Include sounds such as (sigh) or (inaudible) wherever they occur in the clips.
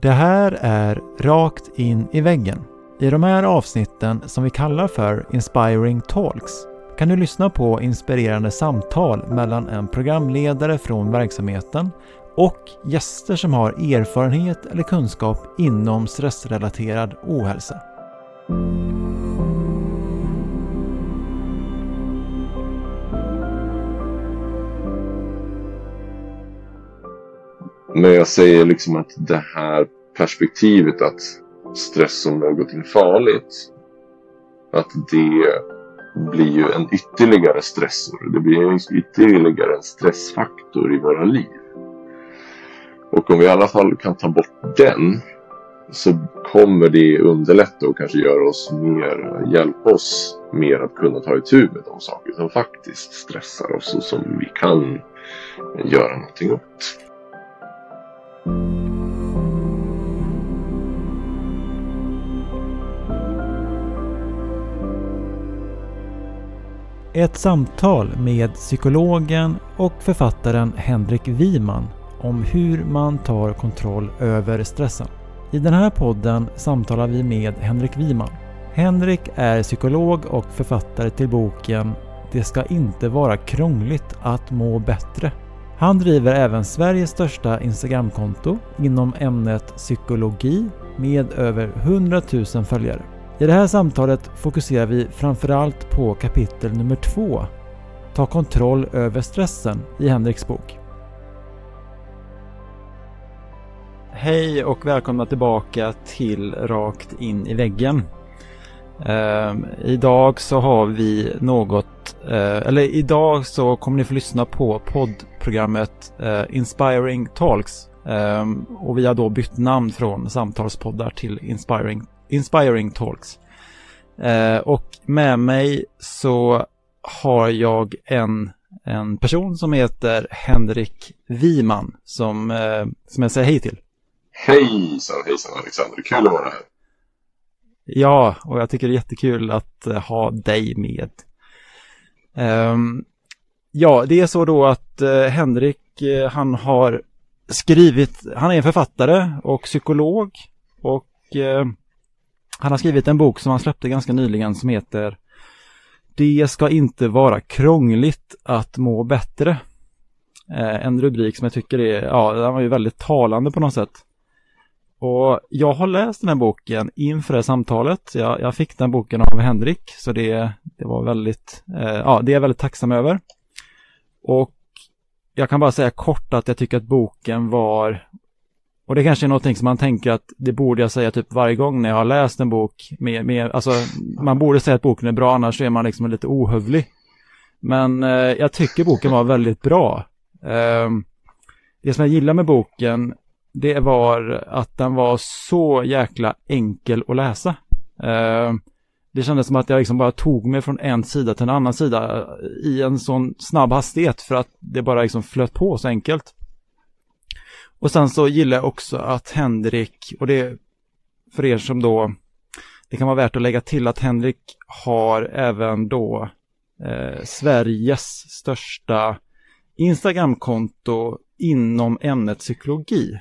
Det här är Rakt in i väggen. I de här avsnitten som vi kallar för Inspiring Talks kan du lyssna på inspirerande samtal mellan en programledare från verksamheten och gäster som har erfarenhet eller kunskap inom stressrelaterad ohälsa. Säger liksom att det här perspektivet att stress som någonting farligt. Att det blir ju en ytterligare stressor. Det blir en ytterligare en stressfaktor i våra liv. Och om vi i alla fall kan ta bort den så kommer det underlätta och kanske göra oss mer, hjälpa oss mer att kunna ta itu med de saker som faktiskt stressar oss och som vi kan göra någonting åt. Ett samtal med psykologen och författaren Henrik Wiman om hur man tar kontroll över stressen. I den här podden samtalar vi med Henrik Wiman. Henrik är psykolog och författare till boken Det ska inte vara krångligt att må bättre. Han driver även Sveriges största Instagramkonto inom ämnet psykologi med över 100 000 följare. I det här samtalet fokuserar vi framförallt på kapitel nummer två Ta kontroll över stressen i Henriks bok. Hej och välkomna tillbaka till Rakt in i väggen. Uh, idag så har vi något, eller idag så kommer ni få lyssna på poddprogrammet uh, Inspiring Talks. Ehm, och vi har då bytt namn från samtalspoddar till Inspiring Inspiring Talks. Eh, och med mig så har jag en, en person som heter Henrik Wiman som, eh, som jag säger hej till. Hejsan hejsan Alexander, kul att vara här. Ja, och jag tycker det är jättekul att ha dig med. Um, ja, det är så då att uh, Henrik, uh, han har skrivit, han är en författare och psykolog och eh, han har skrivit en bok som han släppte ganska nyligen som heter Det ska inte vara krångligt att må bättre. En rubrik som jag tycker är, ja, den var ju väldigt talande på något sätt. Och jag har läst den här boken inför det här samtalet. Jag, jag fick den boken av Henrik, så det, det var väldigt, eh, ja, det är jag väldigt tacksam över. Och jag kan bara säga kort att jag tycker att boken var och det kanske är någonting som man tänker att det borde jag säga typ varje gång när jag har läst en bok. Med, med, alltså, man borde säga att boken är bra, annars är man liksom lite ohövlig. Men eh, jag tycker boken var väldigt bra. Eh, det som jag gillar med boken, det var att den var så jäkla enkel att läsa. Eh, det kändes som att jag liksom bara tog mig från en sida till en annan sida i en sån snabb hastighet för att det bara liksom flöt på så enkelt. Och sen så gillar jag också att Henrik, och det för er som då, det kan vara värt att lägga till att Henrik har även då eh, Sveriges största Instagramkonto inom ämnet psykologi.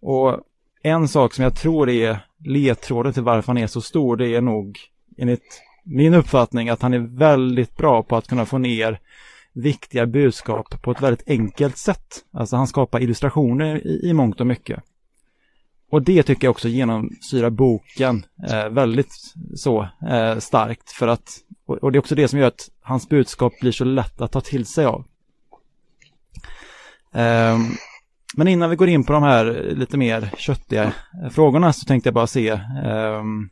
Och en sak som jag tror är ledtråden till varför han är så stor, det är nog enligt min uppfattning att han är väldigt bra på att kunna få ner viktiga budskap på ett väldigt enkelt sätt. Alltså han skapar illustrationer i, i mångt och mycket. Och det tycker jag också genomsyrar boken eh, väldigt så eh, starkt för att och, och, det är också det som gör att hans budskap blir så lätt att ta till sig av. Eh, men innan vi går in på de här lite mer köttiga frågorna så tänkte jag bara se ehm,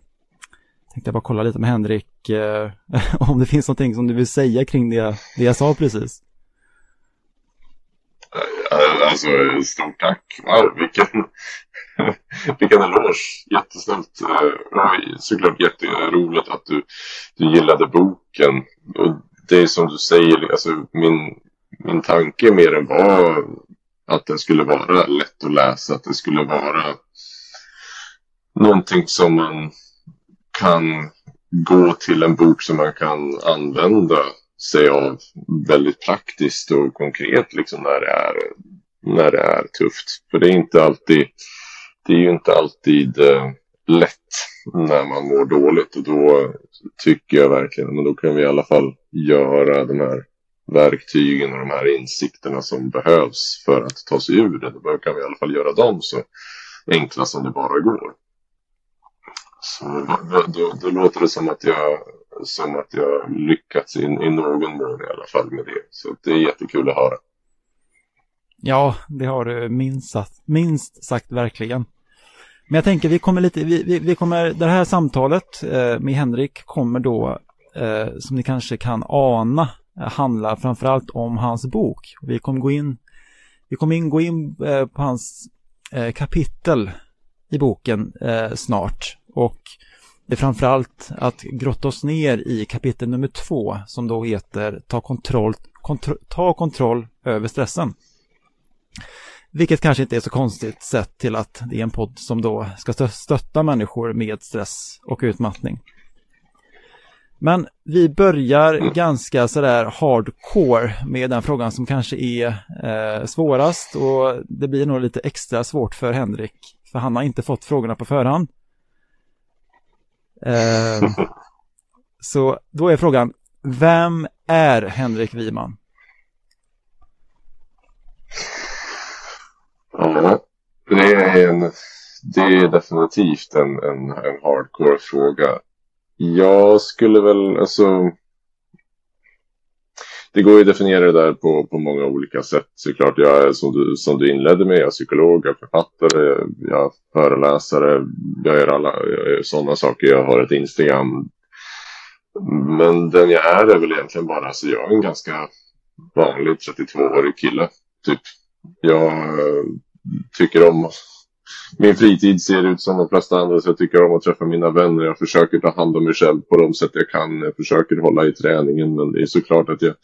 tänkte jag bara kolla lite med Henrik eh, (laughs) om det finns någonting som du vill säga kring det, det jag sa precis. Alltså, stort tack. Wow, vilken, (laughs) vilken eloge. Jättesnällt. Uh, såklart jätteroligt att du, du gillade boken. Och det är som du säger, alltså, min, min tanke med den var att den skulle vara lätt att läsa. Att det skulle vara någonting som man kan gå till en bok som man kan använda sig av väldigt praktiskt och konkret liksom när det är, när det är tufft. För det är inte alltid det är ju inte alltid eh, lätt när man mår dåligt och då tycker jag verkligen, men då kan vi i alla fall göra de här verktygen och de här insikterna som behövs för att ta sig ur det. Då kan vi i alla fall göra dem så enkla som det bara går. Så då, då, då låter det som att jag, som att jag lyckats i, i någon mån i alla fall med det. Så det är jättekul att höra. Ja, det har du minst, minst sagt verkligen. Men jag tänker vi kommer lite, vi, vi, vi kommer, det här samtalet eh, med Henrik kommer då, eh, som ni kanske kan ana, handlar framförallt om hans bok. Vi kommer gå in, vi kommer in, gå in eh, på hans eh, kapitel i boken eh, snart. Och det är framförallt att grotta oss ner i kapitel nummer två som då heter Ta kontroll, kontro, ta kontroll över stressen. Vilket kanske inte är så konstigt sett till att det är en podd som då ska stötta människor med stress och utmattning. Men vi börjar ganska sådär hardcore med den frågan som kanske är eh, svårast och det blir nog lite extra svårt för Henrik. För han har inte fått frågorna på förhand. Eh, (laughs) så då är frågan, vem är Henrik Wiman? Ja, det är, en, det är definitivt en, en, en hardcore fråga. Jag skulle väl, alltså... Det går ju att definiera det där på, på många olika sätt såklart. Jag är som du, som du inledde med, jag är psykolog, jag är författare, jag är föreläsare, jag gör alla jag gör sådana saker. Jag har ett Instagram. Men den jag är är väl egentligen bara, alltså jag är en ganska vanlig 32-årig kille, typ. Jag eh, tycker om min fritid ser ut som de flesta andra så jag tycker om att träffa mina vänner. Jag försöker ta hand om mig själv på de sätt jag kan. Jag försöker hålla i träningen men det är såklart att jag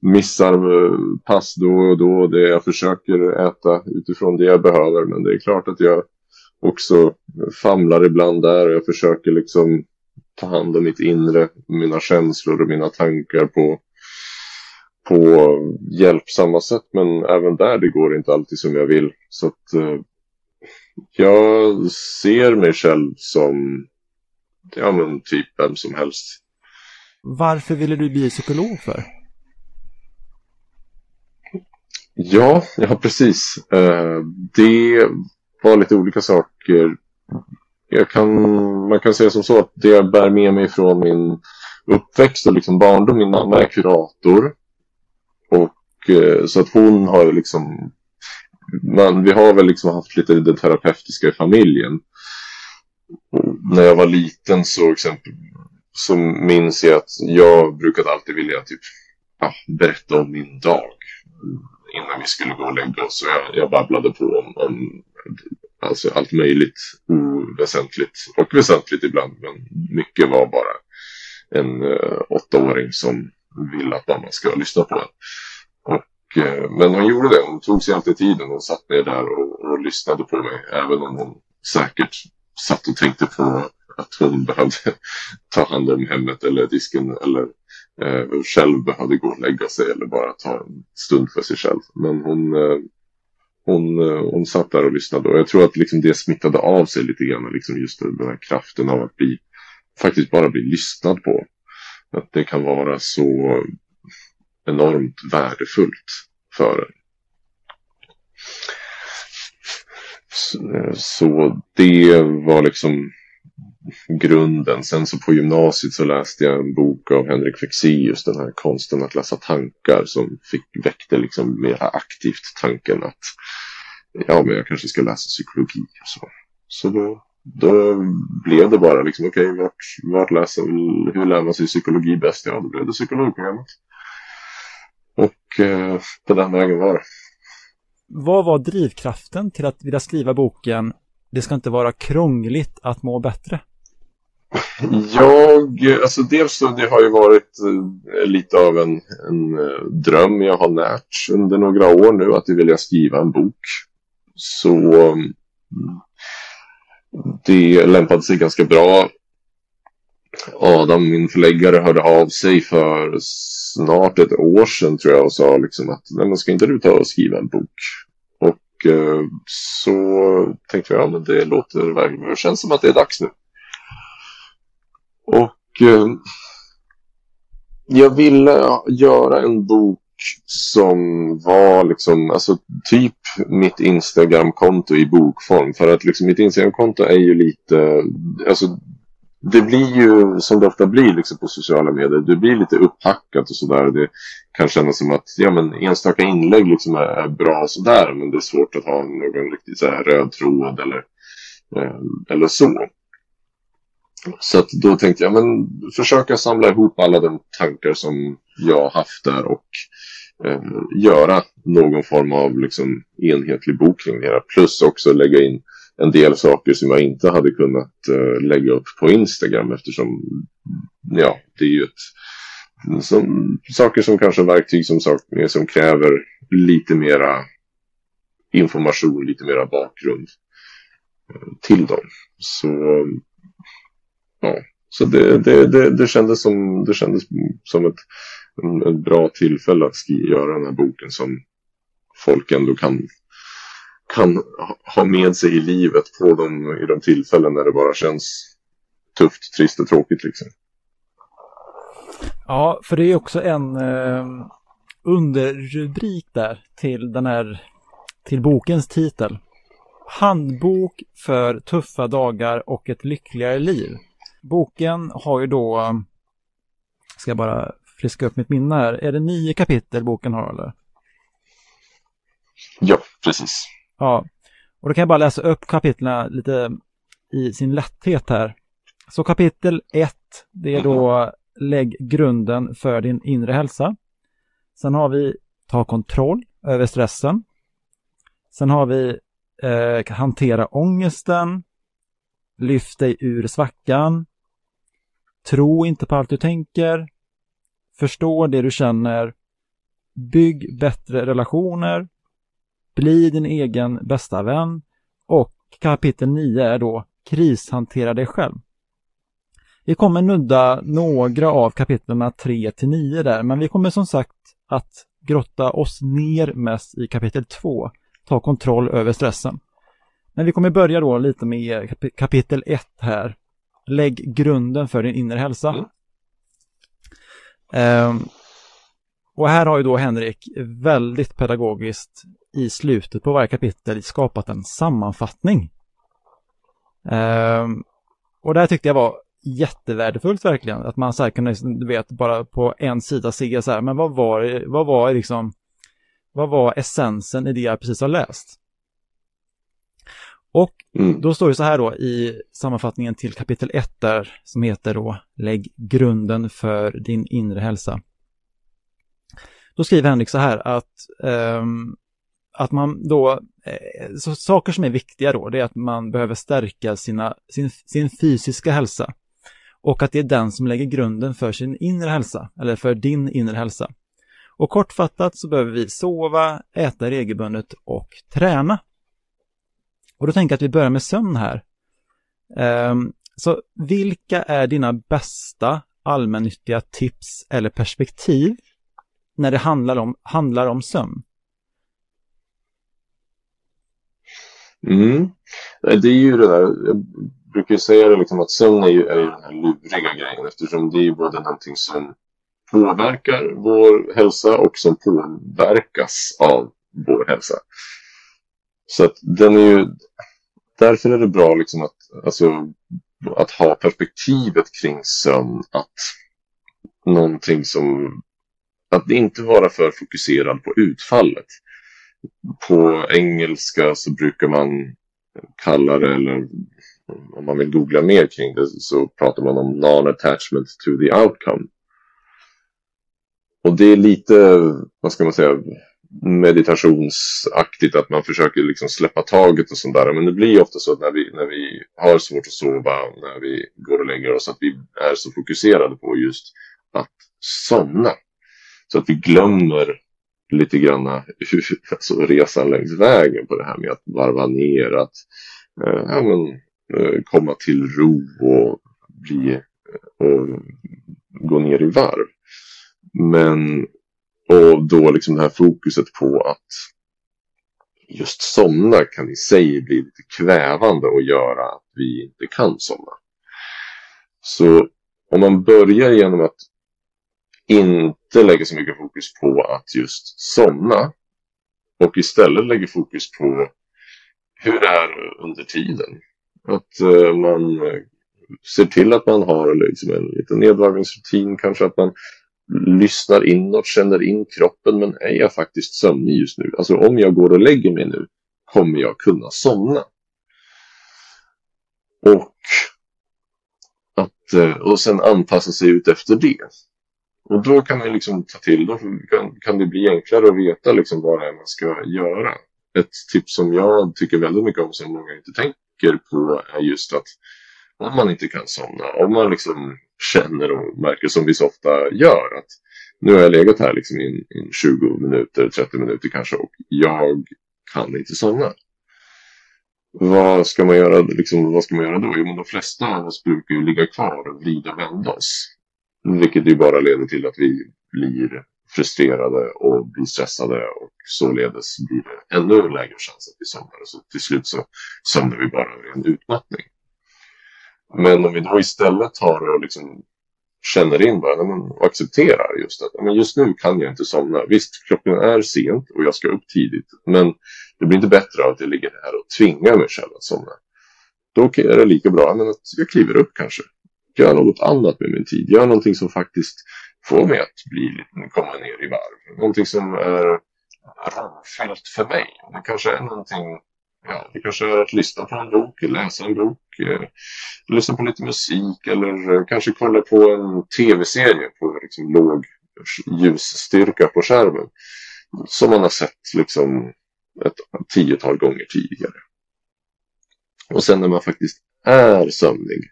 missar eh, pass då och då. Det jag försöker äta utifrån det jag behöver men det är klart att jag också famlar ibland där och jag försöker liksom ta hand om mitt inre, mina känslor och mina tankar på på hjälpsamma sätt men även där det går inte alltid som jag vill. Så att eh, jag ser mig själv som ja men typ vem som helst. Varför ville du bli psykolog för? Ja, ja precis. Eh, det var lite olika saker. Jag kan, man kan säga som så att det jag bär med mig från min uppväxt och liksom barndom. Min mamma är kurator. Och eh, så att hon har liksom man, vi har väl liksom haft lite det terapeutiska i familjen. När jag var liten så exempel så minns jag att jag brukade alltid vilja typ ja, berätta om min dag innan vi skulle gå och lägga oss. Så jag, jag babblade på om, om alltså allt möjligt oväsentligt och väsentligt ibland. Men mycket var bara en uh, åttaåring som vill att mamma ska lyssna på en. Eh, men hon gjorde det. Hon tog sig alltid tiden. Hon satt ner där och, och lyssnade på mig. Även om hon säkert satt och tänkte på att hon behövde ta hand om hemmet eller disken eller eh, själv behövde gå och lägga sig eller bara ta en stund för sig själv. Men hon, eh, hon, eh, hon satt där och lyssnade och jag tror att liksom det smittade av sig lite grann, liksom just den här kraften av att bli, faktiskt bara bli lyssnad på. Att det kan vara så enormt värdefullt för en. Eh, så det var liksom grunden. Sen så på gymnasiet så läste jag en bok av Henrik Fexeus, den här konsten att läsa tankar som fick, väckte liksom mera aktivt tanken att ja, men jag kanske ska läsa psykologi och så. Så då, då blev det bara liksom okej, okay, vart, vart läser, hur lär man sig psykologi bäst? Ja, då blev det psykologprogrammet. Och eh, på den vägen var det. Vad var drivkraften till att vilja skriva boken Det ska inte vara krångligt att må bättre? Jag, alltså dels så det har ju varit eh, lite av en, en eh, dröm jag har närt under några år nu att jag vill skriva en bok. Så mm, det lämpade sig ganska bra. Adam, min förläggare, hörde av sig för snart ett år sedan tror jag och sa liksom att nej, men ska inte du ta och skriva en bok? Och eh, så tänkte jag, ja men det låter verkligen, det känns som att det är dags nu. Och eh, jag ville göra en bok som var liksom, alltså typ mitt Instagram-konto i bokform. För att liksom mitt Instagram-konto är ju lite, alltså det blir ju som det ofta blir liksom på sociala medier. Det blir lite upphackat och sådär. Det kan kännas som att ja, men enstaka inlägg liksom är, är bra sådär. Men det är svårt att ha någon riktigt så här röd tråd eller, eh, eller så. Så att då tänkte jag men försöka samla ihop alla de tankar som jag haft där och eh, göra någon form av liksom, enhetlig bok kring det här. Plus också lägga in en del saker som jag inte hade kunnat uh, lägga upp på Instagram eftersom ja, det är ju ett som, saker som kanske verktyg som, som kräver lite mera information, lite mera bakgrund uh, till dem. Så ja, så det, det, det, det, kändes som, det kändes som ett, ett bra tillfälle att göra den här boken som folk ändå kan kan ha med sig i livet på de, i de tillfällen när det bara känns tufft, trist och tråkigt liksom. Ja, för det är också en eh, underrubrik där till den här, till bokens titel. Handbok för tuffa dagar och ett lyckligare liv. Boken har ju då, ska jag bara friska upp mitt minne här, är det nio kapitel boken har eller? Ja, precis. Ja, och då kan jag bara läsa upp kapitlen lite i sin lätthet här. Så kapitel 1, det är då lägg grunden för din inre hälsa. Sen har vi ta kontroll över stressen. Sen har vi eh, hantera ångesten. Lyft dig ur svackan. Tro inte på allt du tänker. Förstå det du känner. Bygg bättre relationer. Bli din egen bästa vän och kapitel 9 är då Krishantera dig själv. Vi kommer nudda några av kapitlen 3 till 9 där, men vi kommer som sagt att grotta oss ner mest i kapitel 2, ta kontroll över stressen. Men vi kommer börja då lite med kapitel 1 här. Lägg grunden för din inre hälsa. Mm. Um, och här har ju då Henrik väldigt pedagogiskt i slutet på varje kapitel skapat en sammanfattning. Um, och det här tyckte jag var jättevärdefullt verkligen, att man så här kunde, du vet, bara på en sida se så här, men vad var vad var liksom, vad var essensen i det jag precis har läst? Och mm. då står det så här då i sammanfattningen till kapitel 1 där, som heter då Lägg grunden för din inre hälsa. Då skriver Henrik så här att um, att man då, eh, så saker som är viktiga då, det är att man behöver stärka sina, sin, sin fysiska hälsa. Och att det är den som lägger grunden för sin inre hälsa, eller för din inre hälsa. Och kortfattat så behöver vi sova, äta regelbundet och träna. Och då tänker jag att vi börjar med sömn här. Um, så vilka är dina bästa allmännyttiga tips eller perspektiv när det handlar om, handlar om sömn? Mm. Det är ju det där, jag brukar säga det liksom att sömn är ju, är ju den här luriga grejen eftersom det är ju både någonting som påverkar vår hälsa och som påverkas av vår hälsa. Så att den är ju, därför är det bra liksom att, alltså, att ha perspektivet kring sömn, att någonting som, att inte vara för fokuserad på utfallet på engelska så brukar man kalla det, eller om man vill googla mer kring det, så pratar man om non-attachment to the outcome. Och det är lite, vad ska man säga, meditationsaktigt att man försöker liksom släppa taget och sånt där. Men det blir ofta så att när vi, när vi har svårt att sova, när vi går och lägger oss, att vi är så fokuserade på just att somna. Så att vi glömmer lite grann (laughs) alltså, resan längs vägen på det här med att varva ner, att eh, ja, men, eh, komma till ro och bli eh, och gå ner i varv. Men och då liksom det här fokuset på att just somna kan i sig bli lite kvävande och göra att vi inte kan somna. Så om man börjar genom att inte lägger så mycket fokus på att just somna och istället lägger fokus på hur det är under tiden. Att eh, man ser till att man har liksom en liten nedvarvningsrutin, kanske att man lyssnar inåt, känner in kroppen, men är jag faktiskt sömnig just nu? Alltså om jag går och lägger mig nu, kommer jag kunna somna? Och, att, eh, och sen anpassa sig ut efter det. Och då kan man liksom ta till, då kan, kan det bli enklare att veta liksom vad det är man ska göra. Ett tips som jag tycker väldigt mycket om som många inte tänker på är just att om man inte kan somna, om man liksom känner och märker som vi så ofta gör att nu har jag legat här liksom i, 20 minuter, 30 minuter kanske och jag kan inte somna. Vad ska man göra, liksom, vad ska man göra då? Jo, men de flesta av oss brukar ju ligga kvar och vrida och vända oss. Vilket ju bara leder till att vi blir frustrerade och blir stressade och således blir det ännu lägre chans att vi somnar. Så till slut så somnar vi bara av en utmattning. Men om vi då istället tar och liksom känner in bara, men, och accepterar just att men just nu kan jag inte somna. Visst, klockan är sent och jag ska upp tidigt. Men det blir inte bättre av att jag ligger här och tvingar mig själv att somna. Då är det lika bra men att jag kliver upp kanske. Gör något annat med min tid. Gör någonting som faktiskt får mig att bli, komma ner i varv. Någonting som är rofyllt för mig. Det kanske är någonting ja, det kanske är att lyssna på en bok, läsa en bok, eh, lyssna på lite musik eller eh, kanske kolla på en tv-serie på liksom, låg ljusstyrka på skärmen. Som man har sett liksom ett tiotal gånger tidigare. Och sen när man faktiskt är sömnig,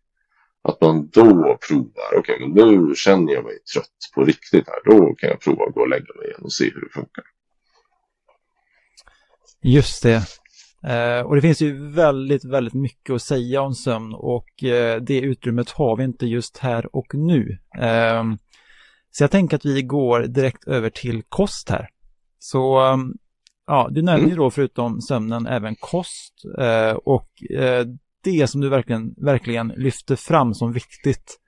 att man då provar, okej okay, men nu känner jag mig trött på riktigt här, då kan jag prova att gå och lägga mig igen och se hur det funkar. Just det. Eh, och det finns ju väldigt, väldigt mycket att säga om sömn och eh, det utrymmet har vi inte just här och nu. Eh, så jag tänker att vi går direkt över till kost här. Så ja, du nämner ju mm. då förutom sömnen även kost eh, och eh, det som du verkligen, verkligen lyfter fram som viktigt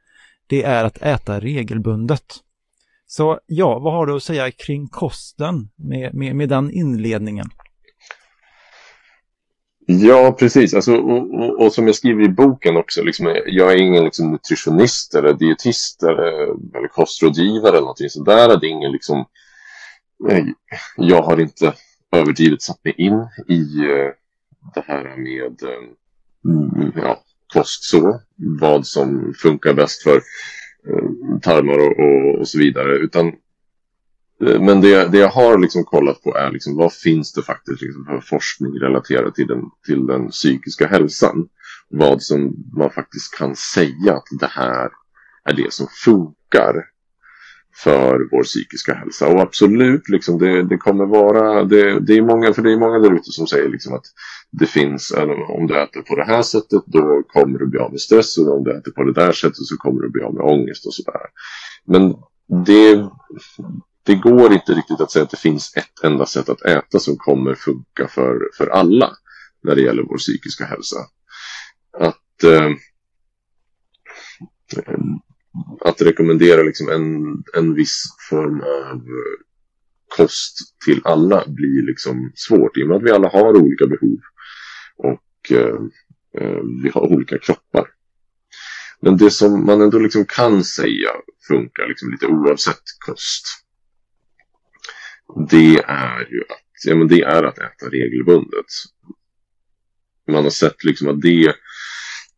det är att äta regelbundet. Så ja, vad har du att säga kring kosten med, med, med den inledningen? Ja, precis. Alltså, och, och, och, som jag skriver i boken också, liksom, jag är ingen liksom, nutritionist eller dietist eller, eller kostrådgivare eller någonting sådär. Det är ingen liksom, eh, jag har inte överdrivet satt mig in i uh, det här med uh, Mm, ja, kost så. Vad som funkar bäst för eh, tarmar och, och, och, så vidare. Utan eh, men det, det jag har liksom kollat på är liksom, vad finns det faktiskt liksom för forskning relaterat till den, till den psykiska hälsan. Vad som man faktiskt kan säga att det här är det som funkar för vår psykiska hälsa. Och absolut, liksom, det, det kommer vara, det, det, är många, för det är många där ute som säger liksom att det finns, om du äter på det här sättet då kommer du bli av med stress och om du äter på det där sättet så kommer du bli av med ångest och sådär. Men det, det går inte riktigt att säga att det finns ett enda sätt att äta som kommer funka för, för alla när det gäller vår psykiska hälsa. Att, eh, att rekommendera liksom en, en viss form av eh, kost till alla blir liksom svårt i och med att vi alla har olika behov och eh, eh, vi har olika kroppar. Men det som man ändå liksom kan säga funkar liksom lite oavsett kost det är ju att, ja, men det är att äta regelbundet. Man har sett liksom att det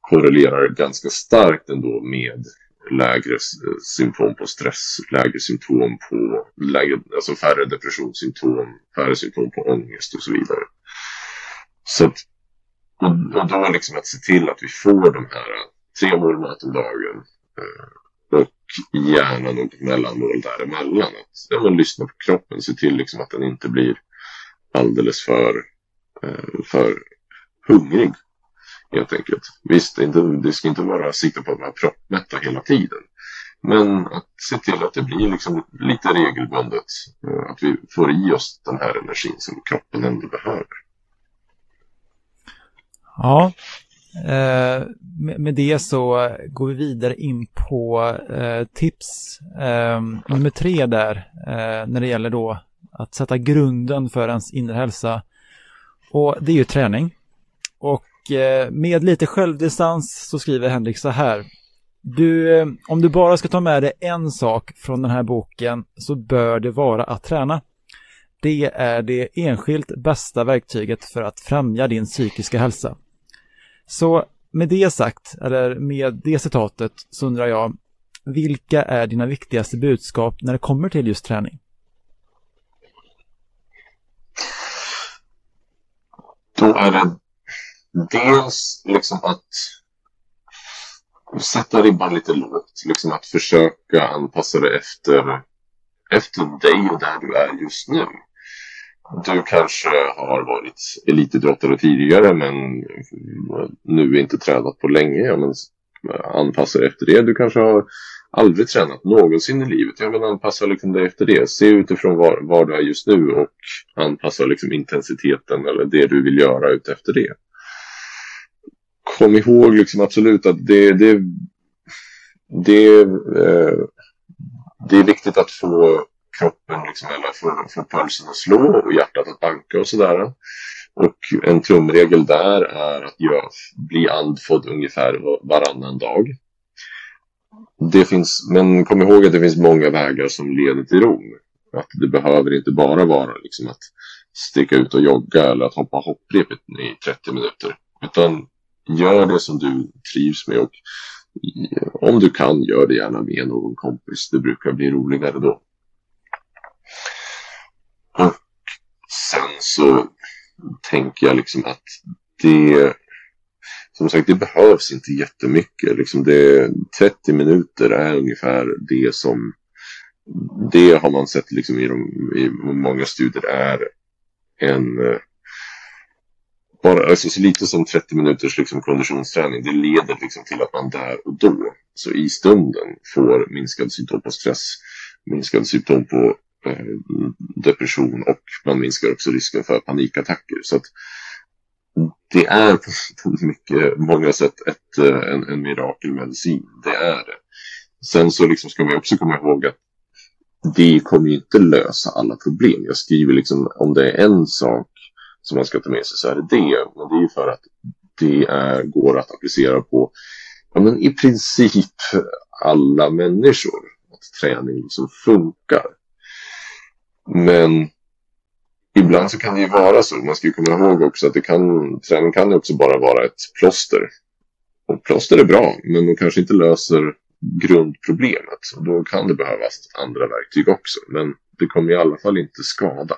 korrelerar ganska starkt ändå med lägre symptom på stress, lägre symptom på, lägre, alltså färre depressionssymptom, färre symptom på ångest och så vidare. Så att, och, och då liksom att se till att vi får de här tre mål om dagen eh, och gärna något mellanmål däremellan. Att ja, men lyssna på kroppen, se till liksom att den inte blir alldeles för, eh, för hungrig. Helt enkelt. Visst, det, inte, det ska inte vara sikta på att vara proppmätta hela tiden. Men att se till att det blir liksom lite regelbundet. Eh, att vi får i oss den här energin som kroppen ändå behöver. Ja, eh, med, med, det så går vi vidare in på eh, tips eh, nummer tre där eh, när det gäller då att sätta grunden för ens inre hälsa. Och det är ju träning. Och Eh, med lite självdistans så skriver Henrik så här. Du, eh, om du bara ska ta med dig en sak från den här boken så bör det vara att träna. Det är det enskilt bästa verktyget för att främja din psykiska hälsa. Så med det sagt, eller med det citatet, så undrar jag, vilka är dina viktigaste budskap när det kommer till just träning? Då är det Mm. dels liksom att sätta ribban lite lågt. Liksom att försöka anpassa det efter, efter dig och där du är just nu. Du kanske har varit elitidrottare tidigare men nu inte tränat på länge. Ja, men anpassa dig efter det. Du kanske har aldrig tränat någonsin i livet. Jag vill anpassa liksom dig efter det. Se utifrån var, var du är just nu och anpassa liksom intensiteten eller det du vill göra utefter det. Kom ihåg liksom absolut att det, det, det, eh, det är viktigt att få kroppen liksom, eller få, få pulsen att slå och hjärtat att banka och sådär. Och en tumregel där är att jag bli andfådd ungefär varannan dag. Det finns, men kom ihåg att det finns många vägar som leder till Rom. Att det behöver inte bara vara liksom att sticka ut och jogga eller att hoppa hopprepet i 30 minuter. Utan gör det som du trivs med och eh, om du kan, gör det gärna med någon kompis. Det brukar bli roligare då. Och sen så tänker jag liksom att det som sagt, det behövs inte jättemycket. Liksom det, 30 minuter är ungefär det som det har man sett liksom i, de, i många studier är en eh, bara alltså, så lite som 30 minuters liksom, konditionsträning det leder liksom, till att man där och då så i stunden får minskad symptom på stress minskad symptom på eh, depression och man minskar också risken för panikattacker så att det är på (laughs) mycket, många sätt ett, eh, en, en mirakelmedicin. Det är det. Sen så liksom ska vi också komma ihåg att det kommer ju inte lösa alla problem. Jag skriver liksom om det är en sak som man ska ta med sig så är det det. Men det är ju för att det är, går att applicera på ja, men i princip alla människor. Att träning liksom funkar. Men ibland så kan det ju vara så. Man ska ju komma ihåg också att det kan, träning kan ju också bara vara ett plåster. Och plåster är bra, men de kanske inte löser grundproblemet. Och då kan det behövas andra verktyg också. Men det kommer i alla fall inte skada.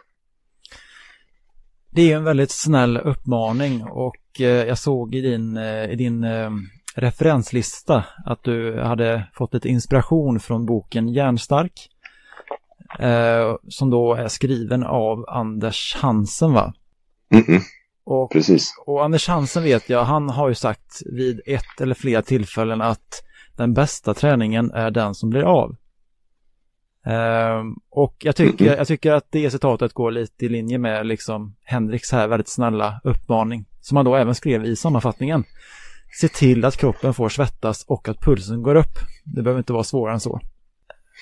Det är en väldigt snäll uppmaning och eh, jag såg i din, eh, i din eh, referenslista att du hade fått lite inspiration från boken Järnstark som då är skriven av Anders Hansen va? Mm -mm. Och, Precis. Och Anders Hansen vet jag, han har ju sagt vid ett eller flera tillfällen att den bästa träningen är den som blir av. Eh, och jag tycker, mm jag tycker att det citatet går lite i linje med liksom Henriks här väldigt snälla uppmaning. Som han då även skrev i sammanfattningen. Se till att kroppen får svettas och att pulsen går upp. Det behöver inte vara svårare än så.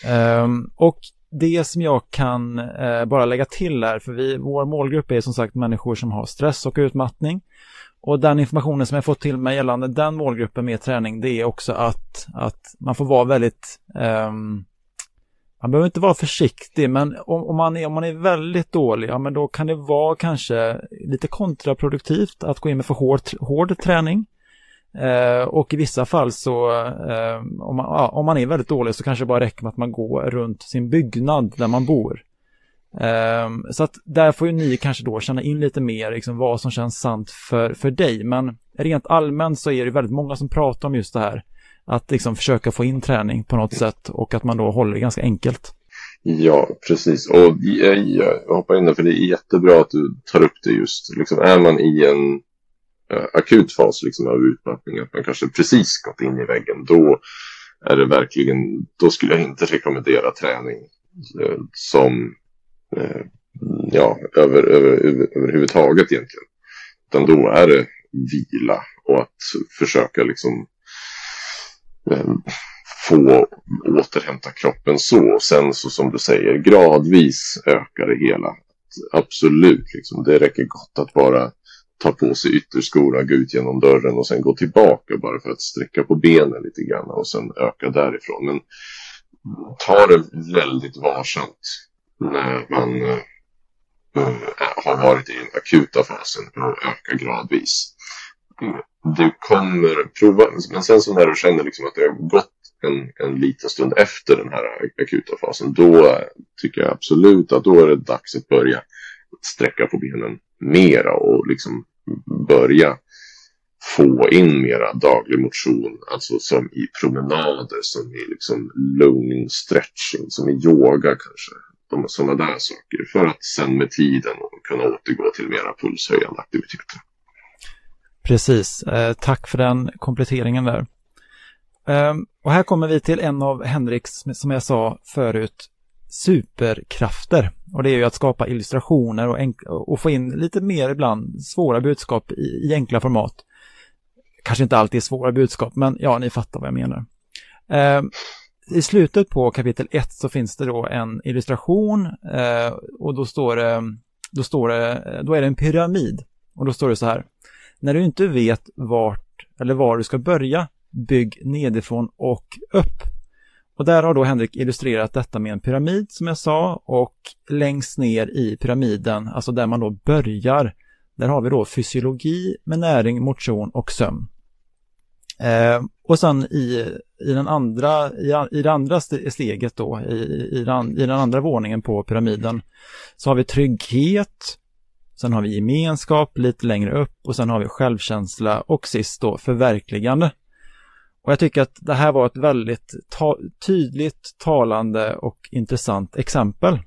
Um, och det som jag kan eh, bara lägga till här, för vi, vår målgrupp är som sagt människor som har stress och utmattning. Och den informationen som jag fått till mig gällande den målgruppen med träning, det är också att, att man får vara väldigt um, man behöver inte vara försiktig, men om, om, man är, om man är väldigt dålig, ja men då kan det vara kanske lite kontraproduktivt att gå in med för hård, hård träning. Eh, och i vissa fall så, eh, om, man, ja, om man är väldigt dålig så kanske det bara räcker med att man går runt sin byggnad där man bor. Eh, så att där får ju ni kanske då känna in lite mer liksom, vad som känns sant för, för dig. Men rent allmänt så är det väldigt många som pratar om just det här. Att liksom försöka få in träning på något sätt och att man då håller det ganska enkelt. Ja, precis. Och jag, jag hoppar in där för det är jättebra att du tar upp det just. Liksom, är man i en Eh, akut fas liksom, av utmattning, att man kanske precis gått in i väggen, då är det verkligen, då skulle jag inte rekommendera träning eh, som eh, ja, över, över, över, överhuvudtaget egentligen. Utan då är det vila och att försöka liksom Eh, få återhämta kroppen så. Och sen så som du säger, gradvis ökar det hela. Absolut, liksom, det räcker gott att bara ta på sig ytterskorna, gå ut genom dörren och sen gå tillbaka bara för att sträcka på benen lite grann och sen öka därifrån. Men ta det väldigt varsamt när man äh, har varit i den akuta fasen och öka gradvis. Mm. Du kommer prova, men sen så när du känner liksom att det har gått en, en liten stund efter den här akuta fasen, då tycker jag absolut att då är det dags att börja sträcka på benen mera och liksom börja få in mera daglig motion, alltså som i promenader, som i liksom lugn stretching, som i yoga kanske. De sådana där saker för att sen med tiden kunna återgå till mera pulshöjande aktiviteter. Precis, eh, tack för den kompletteringen där. Ehm, och här kommer vi till en av Henriks, som jag sa förut, superkrafter. Och det är ju att skapa illustrationer och, och få in lite mer ibland svåra budskap i, i, enkla format. Kanske inte alltid svåra budskap, men ja, ni fattar vad jag menar. Eh, I slutet på kapitel 1 så finns det då en illustration eh, och då står det, då står det, då är det en pyramid. Och då står det så här. När du inte vet vart eller var du ska börja, bygg nedifrån och upp. Och där har då Henrik illustrerat detta med en pyramid som jag sa och längst ner i pyramiden, alltså där man då börjar, där har vi då fysiologi med näring, motion och sömn. Eh, och sen i, i, den andra, i, i det andra steget då, i, i, den, i den andra våningen på pyramiden, så har vi trygghet, sen har vi gemenskap lite längre upp och sen har vi självkänsla och sist då förverkligande. Och jag tycker att det här var ett väldigt ta tydligt, talande och intressant exempel.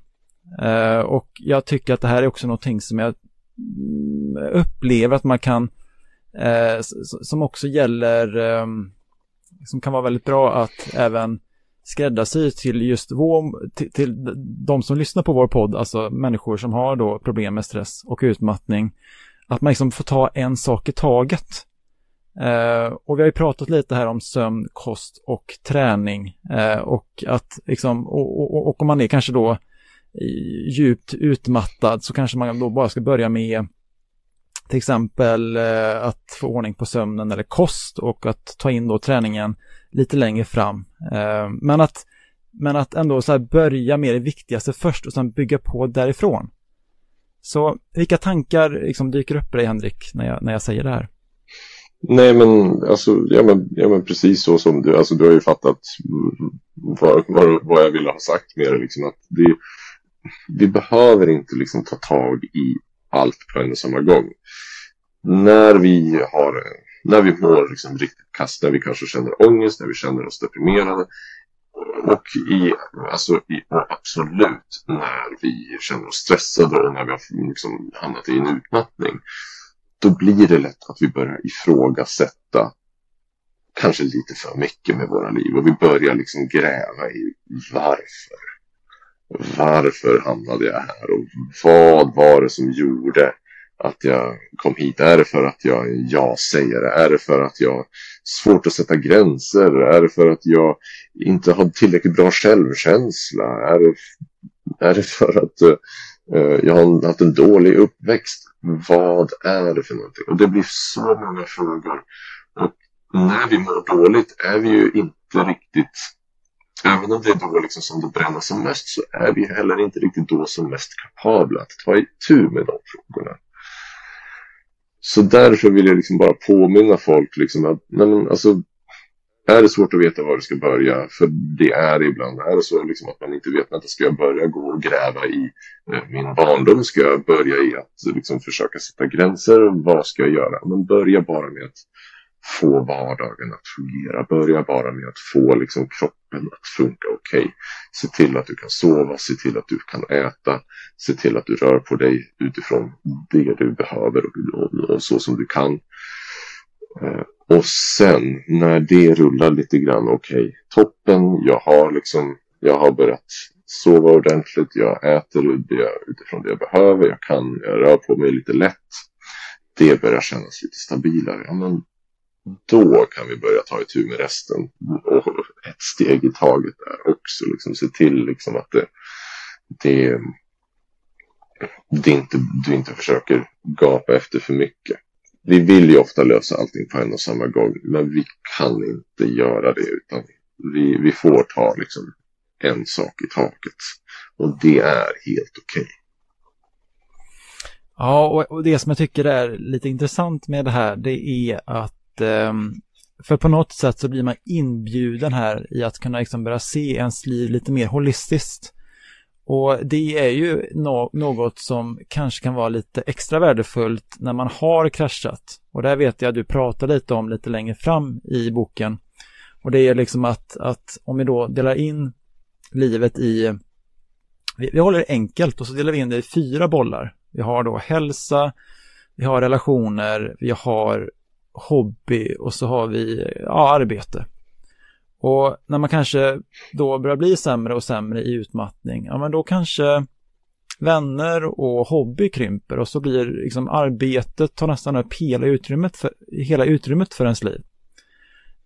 Eh, och jag tycker att det här är också någonting som jag mm, upplever att man kan, eh, som också gäller, eh, som kan vara väldigt bra att även skräddarsy till just vår, till, till de som lyssnar på vår podd, alltså människor som har då problem med stress och utmattning, att man liksom får ta en sak i taget. Eh, och vi har ju pratat lite här om sömn, kost och träning. eh, och att liksom, och, och, och, om man är kanske då djupt utmattad så kanske man då bara ska börja med till exempel eh, att få ordning på sömnen eller kost och att ta in då träningen lite längre fram. Eh, men, att, men att ändå så här börja med det viktigaste först och sen bygga på därifrån. Så vilka tankar liksom dyker upp i dig Henrik när jag, när jag säger det här? Nej men alltså, ja men, ja men precis så som du, alltså du har ju fattat vad, vad, vad jag ville ha sagt med det liksom att det, vi behöver inte liksom ta tag i allt på en och samma gång. När vi har, när vi mår liksom riktigt kast, när vi kanske känner ångest, när vi känner oss deprimerade. Och i, alltså i, absolut när vi känner oss stressade och när vi har liksom hamnat i en utmattning då blir det lätt att vi börjar ifrågasätta kanske lite för mycket med våra liv. Och vi börjar liksom gräva i varför. Varför hamnade jag här? Och vad var det som gjorde att jag kom hit? Är det för att jag är ja-sägare? Är det för att jag har svårt att sätta gränser? Är det för att jag inte har tillräckligt bra självkänsla? Är det, är det för att uh, jag har haft en dålig uppväxt? Vad är det för någonting? Och det blir så många frågor. Och när vi mår dåligt är vi ju inte riktigt Även om det är då liksom som det bränner som mest så är vi heller inte riktigt då som mest kapabla att ta itu med de frågorna. Så därför vill jag liksom bara påminna folk liksom att nej men, alltså, är det svårt att veta var du ska börja, för det är det ibland, är det så liksom att man inte vet, vänta, ska jag börja gå och gräva i eh, min barndom? Ska jag börja i att liksom, försöka sätta gränser? Vad ska jag göra? Men börja bara med att få vardagen att fungera. Börja bara med att få liksom, kroppen att funka okej. Okay. Se till att du kan sova, se till att du kan äta, se till att du rör på dig utifrån det du behöver och, och, och så som du kan. Eh, och sen när det rullar lite grann, okej, okay, toppen, jag har liksom, jag har börjat sova ordentligt, jag äter utifrån det jag behöver, jag kan, jag rör på mig lite lätt. det börjar kännas lite stabilare, ja men då kan vi börja ta itu med resten och ett steg i taget där också. Liksom, se till liksom, att det, det, det inte, du inte försöker gapa efter för mycket. Vi vill ju ofta lösa allting på en och samma gång, men vi kan inte göra det utan vi, vi får ta liksom en sak i taget. Och det är helt okej. Okay. Ja, och det som jag tycker är lite intressant med det här, det är att Ehm, för på något sätt så blir man inbjuden här i att kunna liksom börja se ens liv lite mer holistiskt. Och det är ju no något som kanske kan vara lite extra värdefullt när man har kraschat. Och det här vet jag att du pratar lite om lite längre fram i boken. Och det är liksom att, att om vi då delar in livet i, vi, vi håller det enkelt och så delar vi in det i fyra bollar. Vi har då hälsa, vi har relationer, vi har hobby och så har vi ja, arbete. Och när man kanske då börjar bli sämre och sämre i utmattning, ja men då kanske vänner och hobby krymper och så blir liksom arbetet tar nästan upp hela utrymmet för, hela utrymmet för ens liv.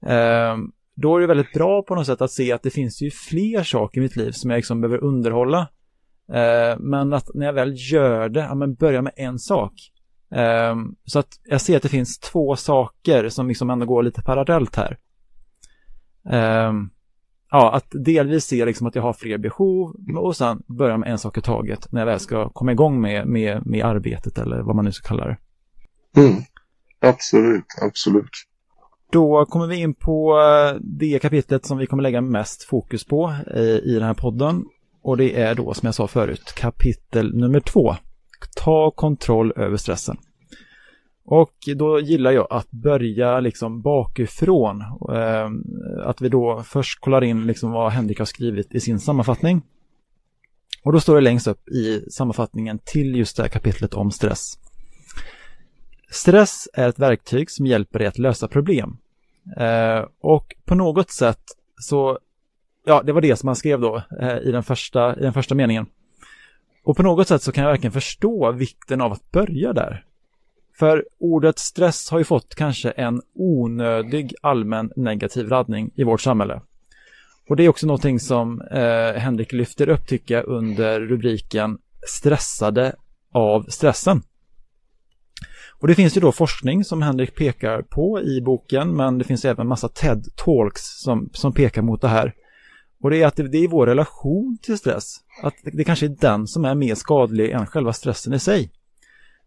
Eh, då är det väldigt bra på något sätt att se att det finns ju fler saker i mitt liv som jag liksom behöver underhålla. Eh, men att när jag väl gör det, ja men börja med en sak. Eh, så att jag ser att det finns två saker som liksom ändå går lite parallellt här. Um, ja, att delvis se liksom att jag har fler behov och sen börja med en sak i taget när jag väl ska komma igång med, med, med arbetet eller vad man nu ska kalla det. Mm. Absolut, absolut. Då kommer vi in på eh, det kapitlet som vi kommer lägga mest fokus på i, i den här podden. Och det är då, som jag sa förut, kapitel nummer två. Ta kontroll över stressen. Och då gillar jag att börja liksom bakifrån. Ehm, att vi då först kollar in liksom vad Henrik har skrivit i sin sammanfattning. Och då står det längst upp i sammanfattningen till just det här kapitlet om stress. Stress är ett verktyg som hjälper dig att lösa problem. Ehm, och på något sätt så, ja det var det som han skrev då eh, i, den första, i den första meningen. Och på något sätt så kan jag verkligen förstå vikten av att börja där. För ordet stress har ju fått kanske en onödig allmän negativ laddning i vårt samhälle. Och det är också någonting som eh, Henrik lyfter upp tycker jag under rubriken stressade av stressen. Och det finns ju då forskning som Henrik pekar på i boken men det finns även massa TED-talks som, som pekar mot det här. Och det är att det, det är vår relation till stress. Att det, det kanske är den som är mer skadlig än själva stressen i sig.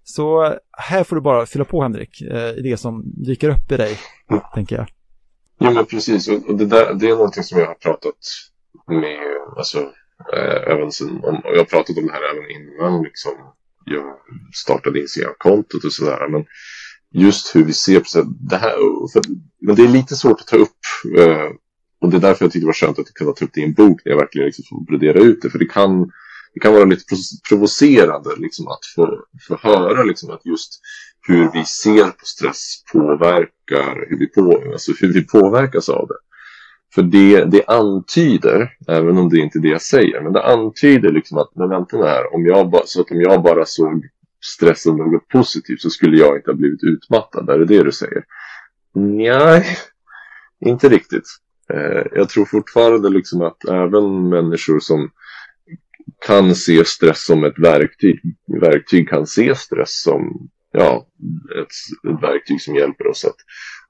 Så här får du bara fylla på Henrik, eh, i det som dyker upp i dig, mm. tänker jag. Ja men precis, och det, där, det är någonting som jag har pratat med, alltså eh, även sen, om, jag har pratat om det här även innan liksom, jag startade Instagram-kontot och sådär. Men just hur vi ser på det här, för, men det är lite svårt att ta upp. Eh, och det är därför jag tyckte det var skönt att kunna ta upp det i en bok när jag verkligen liksom får brodera ut det. För det kan det kan vara lite provocerande liksom, att få, få höra liksom, att just hur vi ser på stress påverkar hur vi, på, alltså hur vi påverkas av det. För det, det antyder, även om det inte är det jag säger, men det antyder liksom att, men vänta här, om jag, så att om jag bara såg stress som något positivt så skulle jag inte ha blivit utmattad. Är det det du säger? Nej, inte riktigt. Eh, jag tror fortfarande liksom att även människor som kan se stress som ett verktyg. Verktyg kan se stress som ja, ett, ett verktyg som hjälper oss att,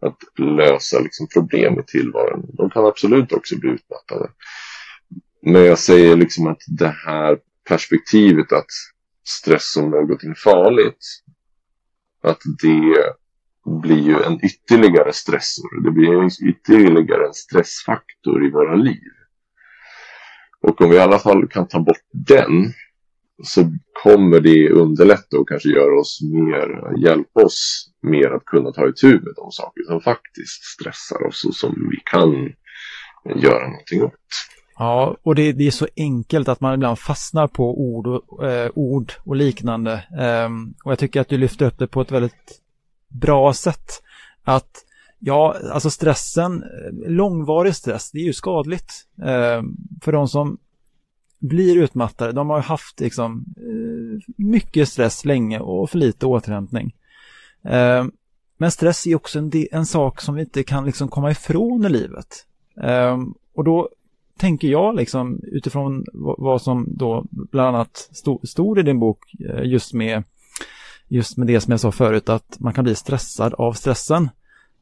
att lösa liksom, problem i tillvaron. De kan absolut också bli utmattade. Men jag säger liksom att det här perspektivet att stress som någonting farligt, att det blir ju en ytterligare stressor. Det blir en ytterligare en stressfaktor i våra liv. Och om vi i alla fall kan ta bort den så kommer det underlätta och kanske göra oss mer, hjälpa oss mer att kunna ta itu med de saker som faktiskt stressar oss och som vi kan göra någonting åt. Ja, och det, det är så enkelt att man ibland fastnar på ord och, eh, ord och liknande. Eh, och jag tycker att du lyfter upp det på ett väldigt bra sätt. Att Ja, alltså stressen, långvarig stress, det är ju skadligt. Eh, för de som blir utmattade, de har haft liksom eh, mycket stress länge och för lite återhämtning. Eh, men stress är också en, en, sak som vi inte kan liksom komma ifrån i livet. Eh, och då tänker jag liksom utifrån vad som då bland annat stod, stod i din bok eh, just med, just med det som jag sa förut att man kan bli stressad av stressen.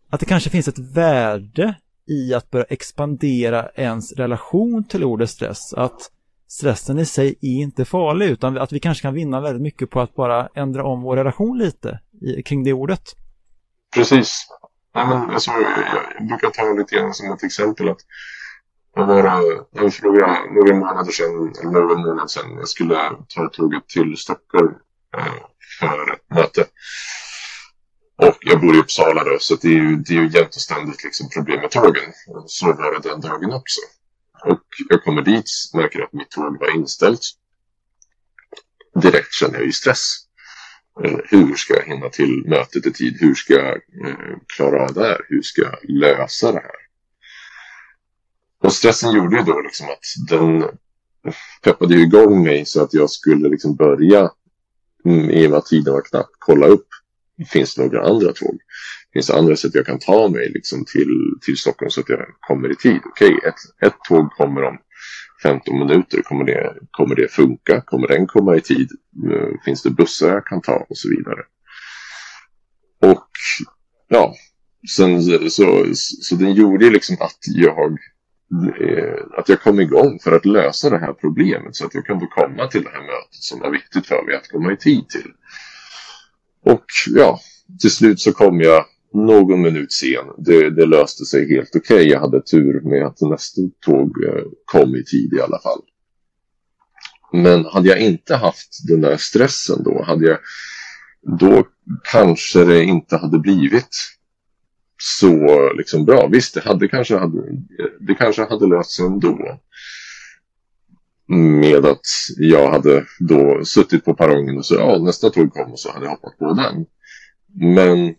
Att det kanske finns ett värde i att börja expandera ens relation till ordet stress. Att stressen i sig är inte farlig utan att vi kanske kan vinna väldigt mycket på att bara ändra om vår relation lite i, kring det ordet. Precis. Nej, men, alltså, jag brukar ta lite grann som ett exempel att Jag var eh, för några, några månader sedan, eller några månader sedan, jag skulle ta tåget till Stockholm Eh, för ett möte. Och jag bor i Uppsala då, så det är ju, det är ju jämt och ständigt liksom problem med tågen. Så var det den dagen också. Och jag kommer dit, märker att mitt tåg var inställt. Direkt känner jag ju stress. Eh, hur ska jag hinna till mötet i tid? Hur ska jag eh, klara av det här? Hur ska jag lösa det här? Och stressen gjorde ju då liksom att den peppade igång mig så att jag skulle liksom börja mm, i och med att tiden var knapp kolla upp finns det några andra tåg? Finns det andra sätt jag kan ta mig liksom till, till Stockholm så att jag kommer i tid? Okej, okay, ett, ett tåg kommer om 15 minuter. Kommer det, kommer det funka? Kommer den komma i tid? Eh, finns det bussar jag kan ta och så vidare? Och ja, sen så, så, så den gjorde liksom att jag Eh, att jag kom igång för att lösa det här problemet så att jag kunde komma till det här mötet som var viktigt för mig att komma i tid till. Och ja, till slut så kom jag någon minut sen. Det, det löste sig helt okej. Okay. Jag hade tur med att nästa tåg eh, kom i tid i alla fall. Men hade jag inte haft den där stressen då, hade jag, då kanske det inte hade blivit så liksom bra. Visst, det, hade kanske hade, det kanske hade löst sig ändå. Med att jag hade då suttit på perrongen och så ja, nästa tåg kom och så hade jag hoppat på den. Men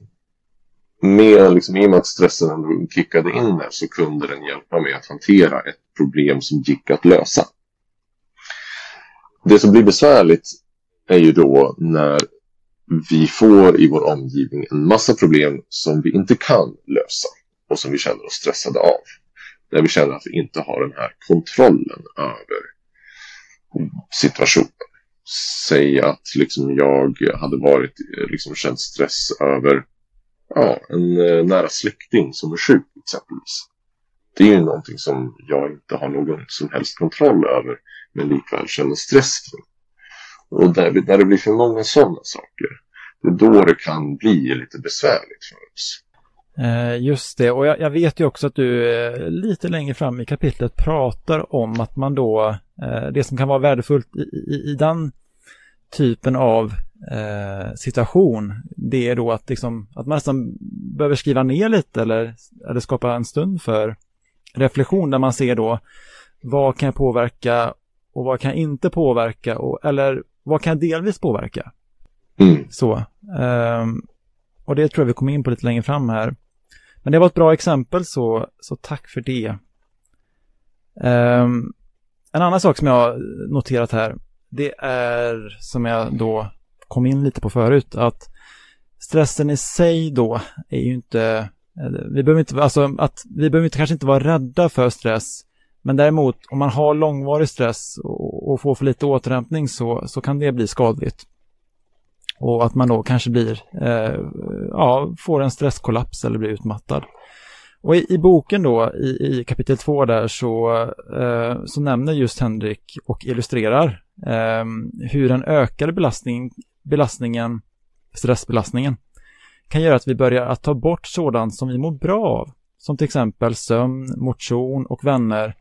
med, liksom, i och med att stressen ändå kickade in där så kunde den hjälpa mig att hantera ett problem som gick att lösa. Det som blir besvärligt är ju då när vi får i vår omgivning en massa problem som vi inte kan lösa och som vi känner oss stressade av. Där vi känner att vi inte har den här kontrollen över situationen. Säg att liksom jag hade varit, eh, liksom känt stress över ja, en eh, nära släkting som är sjuk exempelvis. Det är ju någonting som jag inte har någon som helst kontroll över men likväl känner stress kring. Och där, när det blir för många sådana saker, det är då det kan bli lite besvärligt för oss. Eh, just det, och jag, jag, vet ju också att du eh, lite längre fram i kapitlet pratar om att man då, eh, det som kan vara värdefullt i, i, i den typen av eh, situation, det är då att, liksom, att man nästan behöver skriva ner lite eller, eller skapa en stund för reflektion där man ser då vad kan jag påverka och vad kan jag inte påverka och, eller vad kan jag delvis påverka. Mm. Så. Eh, och det tror jag vi kommer in på lite längre fram här. Men det var ett bra exempel så, så tack för det. Um, en annan sak som jag har noterat här, det är som jag då kom in lite på förut, att stressen i sig då är ju inte, vi behöver inte, alltså att vi behöver inte, kanske inte vara rädda för stress, men däremot om man har långvarig stress och, och får för lite återhämtning så, så kan det bli skadligt. Och att man då kanske blir, eh, ja, får en stresskollaps eller blir utmattad. Och i, i boken då, i, i, kapitel två där, så, eh, så nämner just Henrik och illustrerar eh, hur den ökade belastning, belastningen, stressbelastningen, kan göra att vi börjar att ta bort sådant som vi mår bra av. Som till exempel sömn, motion och vänner.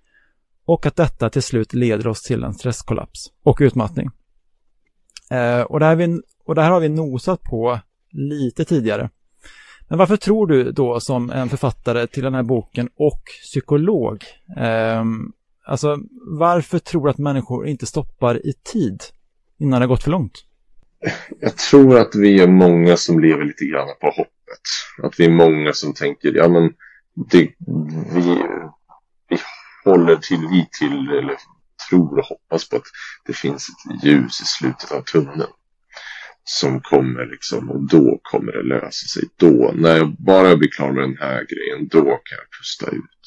Och att detta till slut leder oss till en stresskollaps och utmattning. Eh, och, det här vi, och det här har vi nosat på lite tidigare. Men varför tror du då som en författare till den här boken och psykolog, eh, alltså varför tror du att människor inte stoppar i tid innan det har gått för långt? Jag tror att vi är många som lever lite grann på hoppet. Att vi är många som tänker, ja men det, vi, Håller till vi till, eller tror och hoppas på att det finns ett ljus i slutet av tunneln. som kommer liksom och då kommer det lösa sig. Då, när jag bara blir klar med den här grejen, då kan jag pusta ut.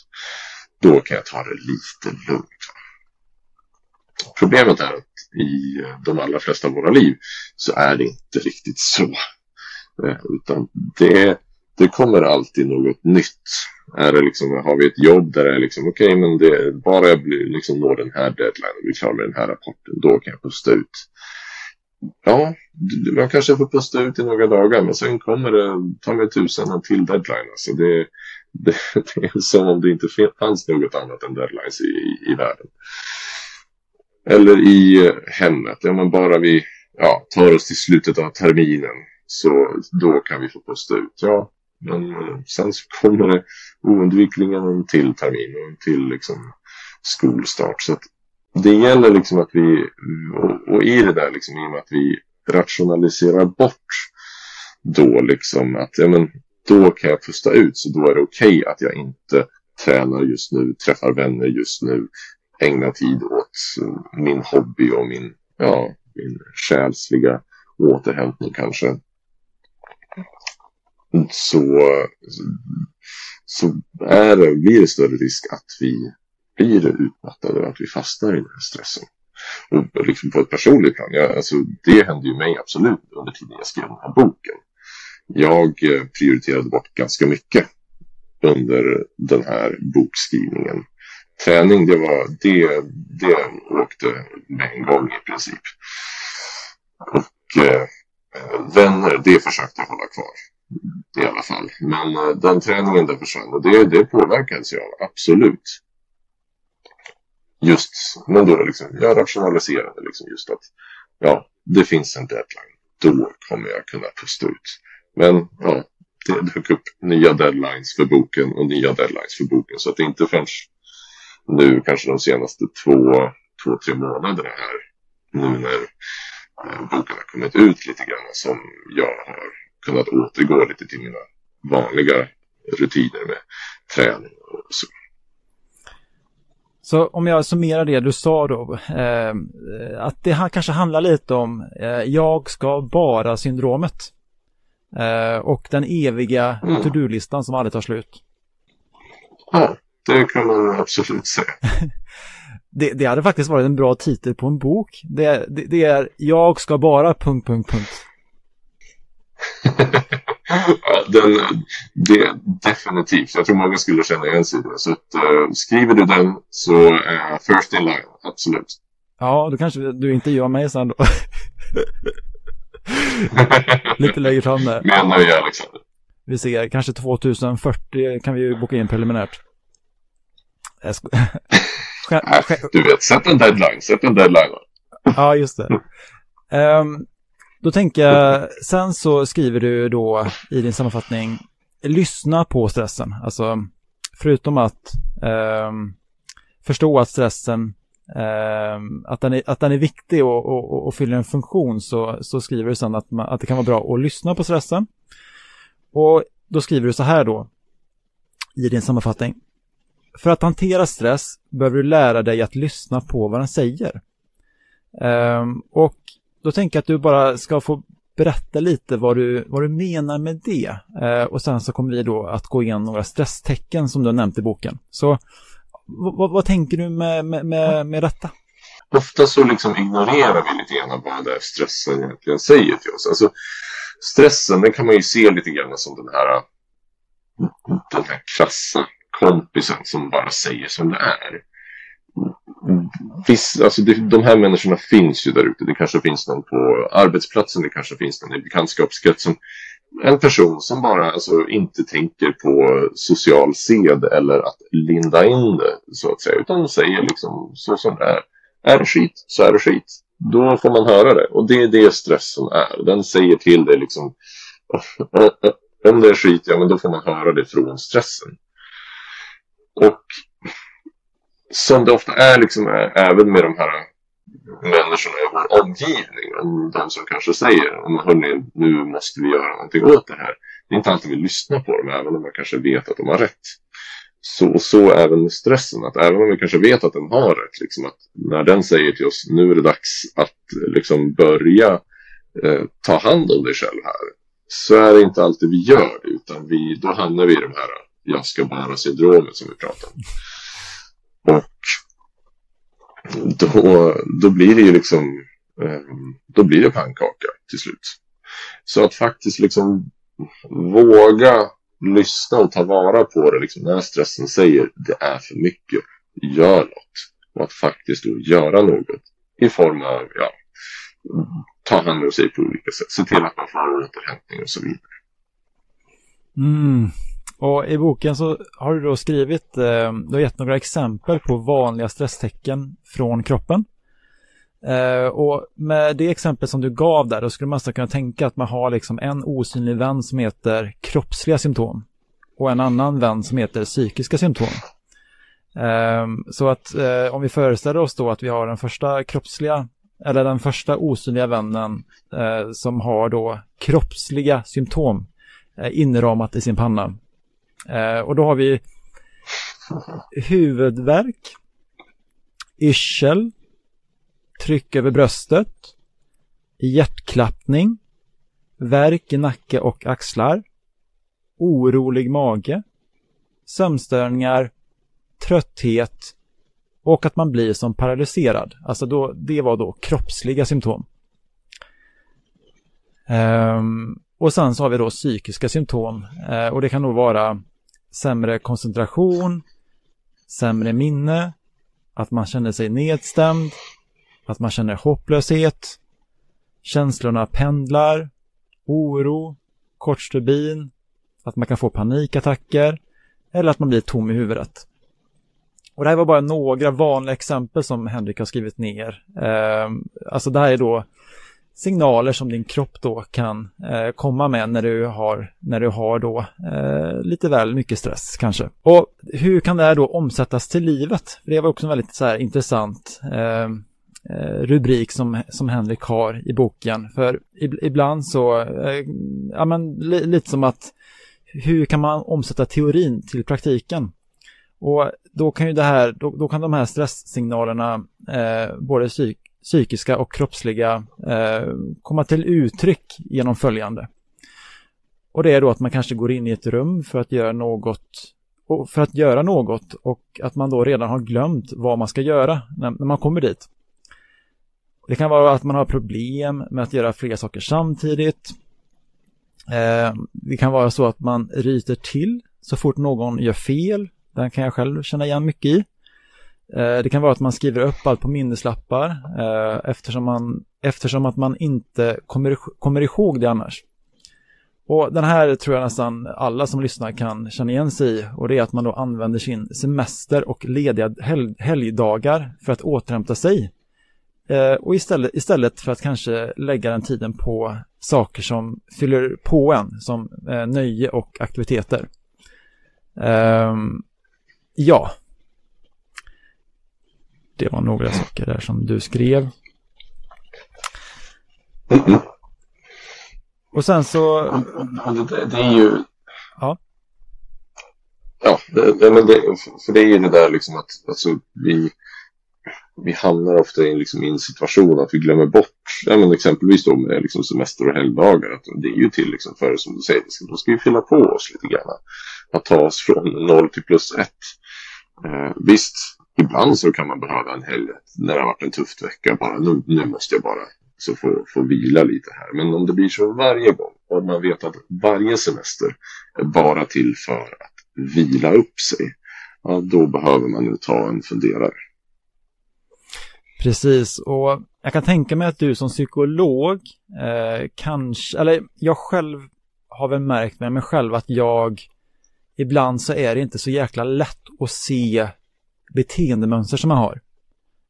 Då kan jag ta det lite lugnt. Problemet är att i eh, de allra flesta av våra liv så är det inte riktigt så. Eh, utan det, det kommer alltid något nytt. Är det liksom, har vi ett jobb där det är liksom, okej, okay, men det, bara jag blir, liksom, når den här deadline och blir klar med den här rapporten, då kan jag pusta ut. Ja, man kanske får pusta ut i några dagar, men sen kommer det, ta mig tusen, en till deadline. Alltså det, det, (laughs) det är som om det inte fanns något annat än deadlines i, i världen. Eller i eh, hemmet, ja men bara vi ja, tar oss till slutet av terminen så då kan vi få pusta ut. Ja, men eh, sen så kommer det oundvikligen en till termin och en till liksom skolstart. Så att det gäller liksom att vi, och, och i det där liksom i och med att vi rationaliserar bort då liksom att ja, men då kan jag pusta ut så då är det okej okay att jag inte tränar just nu, träffar vänner just nu, ägnar tid åt eh, min hobby och min, ja, min själsliga återhämtning kanske så, så är det, blir det större risk att vi blir utmattade och att vi fastnar i den här stressen. Och liksom på ett personligt plan, jag, alltså, det hände ju mig absolut under tiden jag skrev den här boken. Jag eh, prioriterade bort ganska mycket under den här bokskrivningen. Träning, det var det, det åkte med en gång i princip. Och eh, vänner, det försökte jag hålla kvar i alla fall. Men uh, den träningen där försvann och det, det påverkades jag av, absolut. Just, men då liksom, jag rationaliserade liksom just att ja, det finns en deadline. Då kommer jag kunna pusta ut. Men ja, det dök upp nya deadlines för boken och nya deadlines för boken. Så att det inte förrän nu, kanske de senaste två, två tre månaderna här, nu när eh, boken har kommit ut lite grann, som jag har kunnat återgå lite till mina vanliga rutiner med träning och så. Så om jag summerar det du sa då, eh, att det kanske handlar lite om eh, jag ska bara syndromet. Eh, och den eviga mm. to-do-listan som aldrig tar slut. Ja, det kan man absolut säga. (laughs) det, det hade faktiskt varit en bra titel på en bok. Det, det, det är jag ska bara... punkt, punkt, punkt (laughs) den, det, definitivt. Jag tror många skulle känna igen sig i det. Så att, uh, skriver du den så uh, first in line, absolut. Ja, då kanske du intervjuar mig sen då. (laughs) Lite längre fram där. Men nöje Alexander. Vi ser, kanske 2040 kan vi boka in preliminärt. (laughs) du vet, sätt en deadline, sätt en deadline. ja, just det. Um, då tänker jag, sen så skriver du då i din sammanfattning, lyssna på stressen. Alltså, förutom att eh, förstå att stressen, eh, att, den är, att den är viktig och, och, och fyller en funktion, så, så skriver du sen att, man, att det kan vara bra att lyssna på stressen. Och då skriver du så här då, i din sammanfattning. För att hantera stress behöver du lära dig att lyssna på vad den säger. Um, och då tänker jag att du bara ska få berätta lite vad du, vad du menar med det. Eh, och sen så kommer vi då att gå igenom några stresstecken som du har nämnt i boken. Så vad, tänker du med, med, med, med detta? Ofta så liksom ignorerar vi lite grann vad det är stressen egentligen säger till oss. Alltså, stressen den kan man ju se lite grann som den här, den här krassa kompisen som bara säger som det är Mm. viss, alltså det, de här människorna finns ju där ute. Det kanske finns någon på arbetsplatsen, det kanske finns någon i bekantskapskretsen. En person som bara alltså, inte tänker på social sed eller att linda in det, så att säga. Utan säger liksom så som det är. Är det skit, så är det skit. Då får man höra det. Och det är det stressen är. Den säger till dig liksom. Om det är skit, ja men då får man höra det från stressen. Och som det ofta är liksom även med de här människorna i vår omgivning. De som kanske säger hörni, nu måste vi göra någonting åt det här. Det är inte alltid vi lyssnar på dem, även om man kanske vet att de har rätt. Så, så även med stressen, att även om vi kanske vet att den har rätt, liksom att när den säger till oss nu är det dags att liksom börja eh, ta hand om dig själv här. Så är det inte alltid vi gör det, utan vi, då hamnar vi i de här jag ska bara syndromet som vi pratar om. Och då, då blir det ju liksom, ehm, då blir det pannkaka till slut. Så att faktiskt liksom våga lyssna och ta vara på det liksom, när stressen säger det är för mycket, gör något. Och att faktiskt då göra något i form av, ja, ta hand om sig på olika sätt. Se till att man får återhämtning och så vidare. Mm. Och i boken så har du då skrivit, eh, du har gett några exempel på vanliga stresstecken från kroppen. Eh, och med det exempel som du gav där, då skulle man kunna tänka att man har liksom en osynlig vän som heter kroppsliga symptom och en annan vän som heter psykiska symptom. Eh, så att eh, om vi föreställer oss då att vi har den första kroppsliga eller den första osynliga vännen eh, som har då kroppsliga symptom eh, inramat i sin panna. Eh, och då har vi huvudvärk, yrsel, tryck över bröstet, hjärtklappning, värk i nacke och axlar, orolig mage, sömnstörningar, trötthet och att man blir som paralyserad. Alltså då, det var då kroppsliga symptom. Um, och sen så har vi då psykiska symptom uh, och det kan då vara sämre koncentration, sämre minne, att man känner sig nedstämd, att man känner hopplöshet, känslorna pendlar, oro, kortstubin, att man kan få panikattacker eller att man blir tom i huvudet. Och det här var bara några vanliga exempel som Henrik har skrivit ner. Eh, alltså det här är då signaler som din kropp då kan eh, komma med när du har, när du har då eh, lite väl mycket stress kanske. Och hur kan det här då omsättas till livet? det var också en väldigt så här intressant eh, eh rubrik som, som Henrik har i boken. För ibland så, eh, ja men li, lite som att hur kan man omsätta teorin till praktiken? Och då kan ju det här, då, då kan de här stresssignalerna, eh, både psyk, psykiska och kroppsliga, eh, komma till uttryck genom följande. Och det är då att man kanske går in i ett rum för att göra något och för att göra något och att man då redan har glömt vad man ska göra när, när man kommer dit. Det kan vara att man har problem med att göra flera saker samtidigt. Eh, det kan vara så att man ryter till så fort någon gör fel den kan jag själv känna igen mycket i. Eh, det kan vara att man skriver upp allt på minneslappar eh, eftersom, man, eftersom att man inte kommer, kommer ihåg det annars. Och den här tror jag nästan alla som lyssnar kan känna igen sig i och det är att man då använder sin semester och lediga helg, helgdagar för att återhämta sig. Eh, och istället, istället för att kanske lägga den tiden på saker som fyller på en som eh, nöje och aktiviteter. Ehm, ja. Det var några saker där som du skrev. Mm. Och sen så... Det, det, är ju... Ja. Ja, det, men det, för det är ju det där liksom att alltså, vi, vi hamnar ofta i, liksom, i en situation att vi glömmer bort, ja, men exempelvis då med liksom, semester och helgdagar, att det är ju till liksom, för som du säger, då ska vi fylla på oss lite grann. Att ta oss från noll till plus ett. Eh, visst, ibland så kan man behöva en helg när det har varit en tuff vecka. Bara nu, nu måste jag bara så få, få vila lite här. Men om det blir så varje gång och man vet att varje semester är bara till för att vila upp sig. Ja, då behöver man ju ta en funderare. Precis, och jag kan tänka mig att du som psykolog eh, kanske, eller jag själv har väl märkt med mig själv att jag ibland så är det inte så jäkla lätt att se beteendemönster som man har.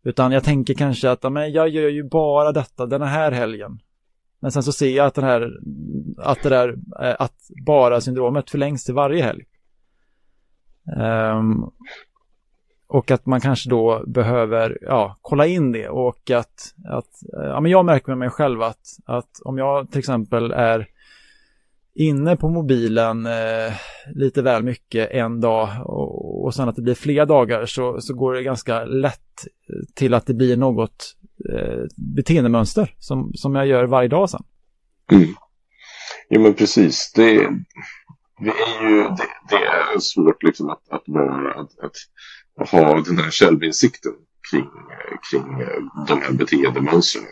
Utan jag tänker kanske att men jag gör ju bara detta den här helgen. Men sen så ser jag att, den här, att det där eh, att bara syndromet förlängs till varje helg. Um, och att man kanske då behöver ja, kolla in det och att, att ja, men jag märker med mig själv att, att om jag till exempel är inne på mobilen eh, lite väl mycket en dag och, och sen att det blir flera dagar så, så går det ganska lätt till att det blir något eh, beteendemönster som, som jag gör varje dag sen. Mm. Ja men precis. Det, det är ju det, det är svårt liksom att, att, vara, att, att ha den här självinsikten kring, kring eh, de här beteendemönstren.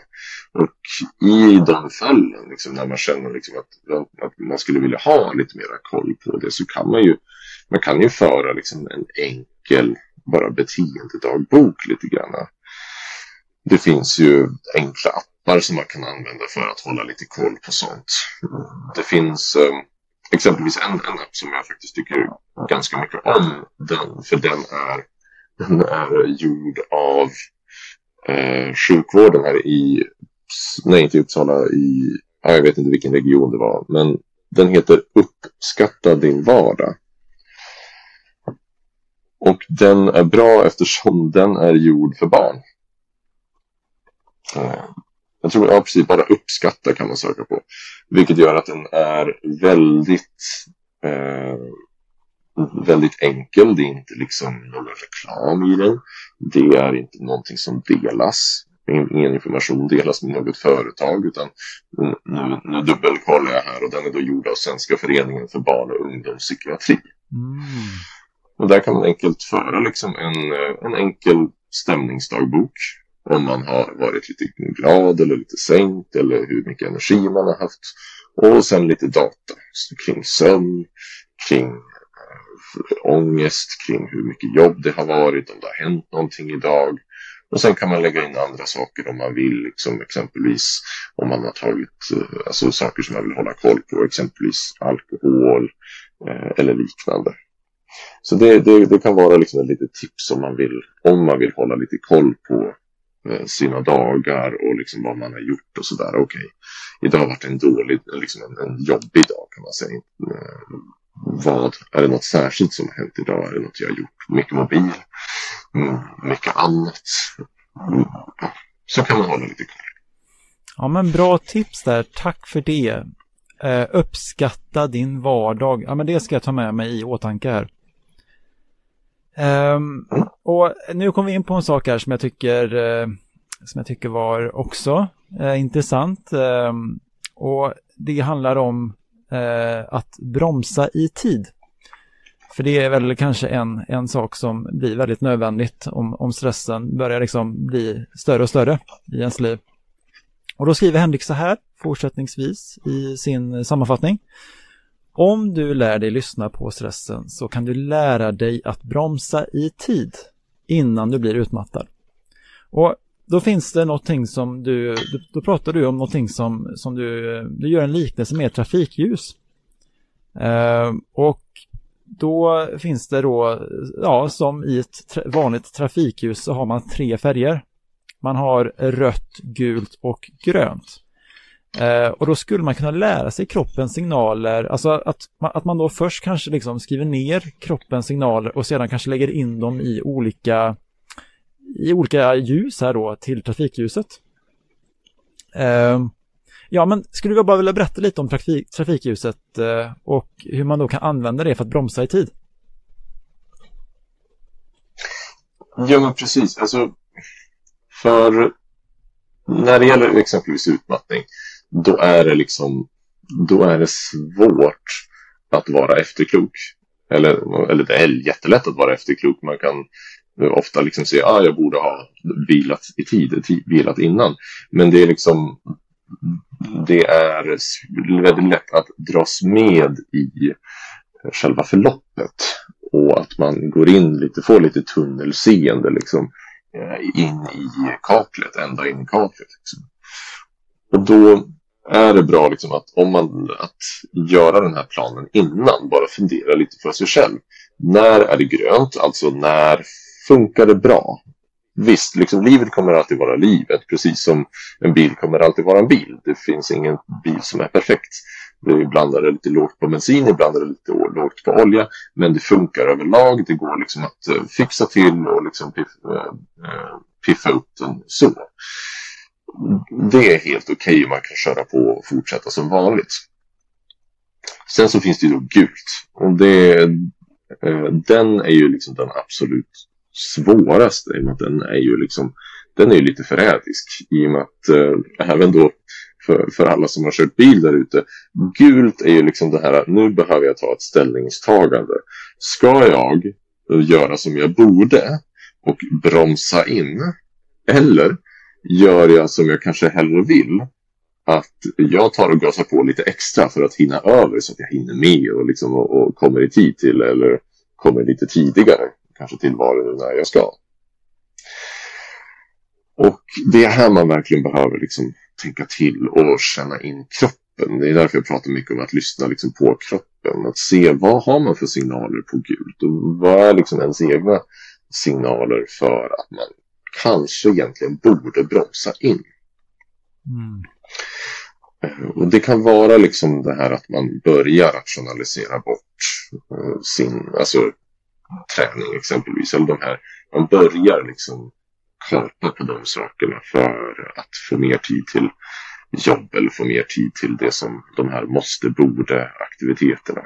Och i de fallen, liksom, när man känner liksom att, att man skulle vilja ha lite mera koll på det, så kan man ju, man kan ju föra liksom en enkel bara beteendedagbok lite grann. Det finns ju enkla appar som man kan använda för att hålla lite koll på sånt. Det finns eh, exempelvis en, en app som jag faktiskt tycker ganska mycket om. Den, för den är, den är gjord av eh, sjukvården här i, nej inte i Uppsala, i, jag vet inte vilken region det var, men den heter Uppskatta din vardag. Och den är bra eftersom den är gjord för barn. Eh, jag tror, ja precis, bara uppskatta kan man söka på. Vilket gör att den är väldigt eh, väldigt enkel. Det är inte liksom någon reklam i den. Det är inte någonting som delas. Ingen information delas med något företag utan nu, nu dubbelkollar jag här och den är då gjord av Svenska föreningen för barn och ungdomspsykiatri. Mm. Och där kan man enkelt föra liksom en, en enkel stämningsdagbok om man har varit lite glad eller lite sänkt eller hur mycket energi man har haft. Och sen lite data kring sömn, kring ångest, kring hur mycket jobb det har varit, om det har hänt någonting idag. Och sen kan man lägga in andra saker om man vill, liksom exempelvis om man har tagit eh, alltså saker som man vill hålla koll på, exempelvis alkohol eh, eller liknande. Så det, det, det, kan vara liksom ett litet tips om man vill, om man vill hålla lite koll på Eh, sina dagar och liksom vad man har gjort och sådär. Okej, okay. idag har varit en dålig, liksom en, en jobbig dag kan man säga. Eh, vad, är det något särskilt som har hänt idag? Är det något jag har gjort? Mycket mobil, mm, mycket annat. Mm, Så kan man hålla lite koll. Ja, men bra tips där. Tack för det. Eh, uppskatta din vardag. Ja, men det ska jag ta med mig i åtanke här. Eh, och nu kommer vi in på en sak här som jag tycker, eh, som jag tycker var också eh, intressant. Ehm, och det handlar om eh, att bromsa i tid. För det är väl kanske en, en sak som blir väldigt nödvändigt om, om stressen börjar liksom bli större och större i ens liv. Och då skriver Henrik så här fortsättningsvis i sin sammanfattning. Om du lär dig lyssna på stressen så kan du lära dig att bromsa i tid innan du blir utmattad. Och då finns det någonting som du, då pratar du om någonting som, som du, du gör en liknelse med trafikljus. Eh, och då finns det då, ja som i ett tra vanligt trafikljus så har man tre färger. Man har rött, gult och grönt. Eh, och då skulle man kunna lära sig kroppens signaler, alltså att, att man då först kanske liksom skriver ner kroppens signaler och sedan kanske lägger in dem i olika, i olika ljus här då till trafikljuset. Eh, ja, men skulle du bara vilja berätta lite om trafik, trafikljuset eh, och hur man då kan använda det för att bromsa i tid? Ja, men precis. Alltså, för när det gäller exempelvis utmattning då är det liksom då är det svårt att vara efterklok. Eller, eller det är jättelätt att vara efterklok. Man kan ofta liksom säga att ah, jag borde ha vilat i tid, vilat innan. Men det är liksom det är väldigt lätt att dras med i eh, själva förloppet. Och att man går in lite, får lite tunnelseende liksom eh, in i kaklet, ända in i kaklet. Liksom. Och då är det bra liksom att om man att göra den här planen innan, bara fundera lite för sig själv. När är det grönt? Alltså när funkar det bra? Visst, liksom, livet kommer alltid vara livet, precis som en bil kommer alltid vara en bil. Det finns ingen bil som är perfekt. Ibland är det lite lågt på bensin, ibland är det lite lågt på olja. Men det funkar överlag. Det går liksom att eh, fixa till och liksom eh, eh, piffa upp den så det är helt okej okay om man kan köra på och fortsätta som vanligt. Sen så finns det ju då gult. Och det, den är ju liksom den absolut svåraste. I och med att den är ju liksom den är ju lite förrädisk. I och med att eh, även då för, för alla som har kört bil där ute. Gult är ju liksom det här, nu behöver jag ta ett ställningstagande. Ska jag göra som jag borde och bromsa in? Eller gör jag som jag kanske hellre vill? Att jag tar och gasar på lite extra för att hinna över så att jag hinner med och, liksom, och, och kommer i tid till eller kommer lite tidigare kanske till var och när jag ska. Och det är här man verkligen behöver liksom tänka till och känna in kroppen. Det är därför jag pratar mycket om att lyssna liksom på kroppen. Att se vad har man för signaler på gult och vad är liksom ens egna signaler för att man kanske egentligen borde bromsa in. Mm. Eh, och det kan vara liksom det här att man börjar rationalisera bort uh, sin alltså, träning exempelvis. Eller de här, man börjar liksom kapa på de sakerna för att få mer tid till jobb eller få mer tid till det som de här måste, borde aktiviteterna.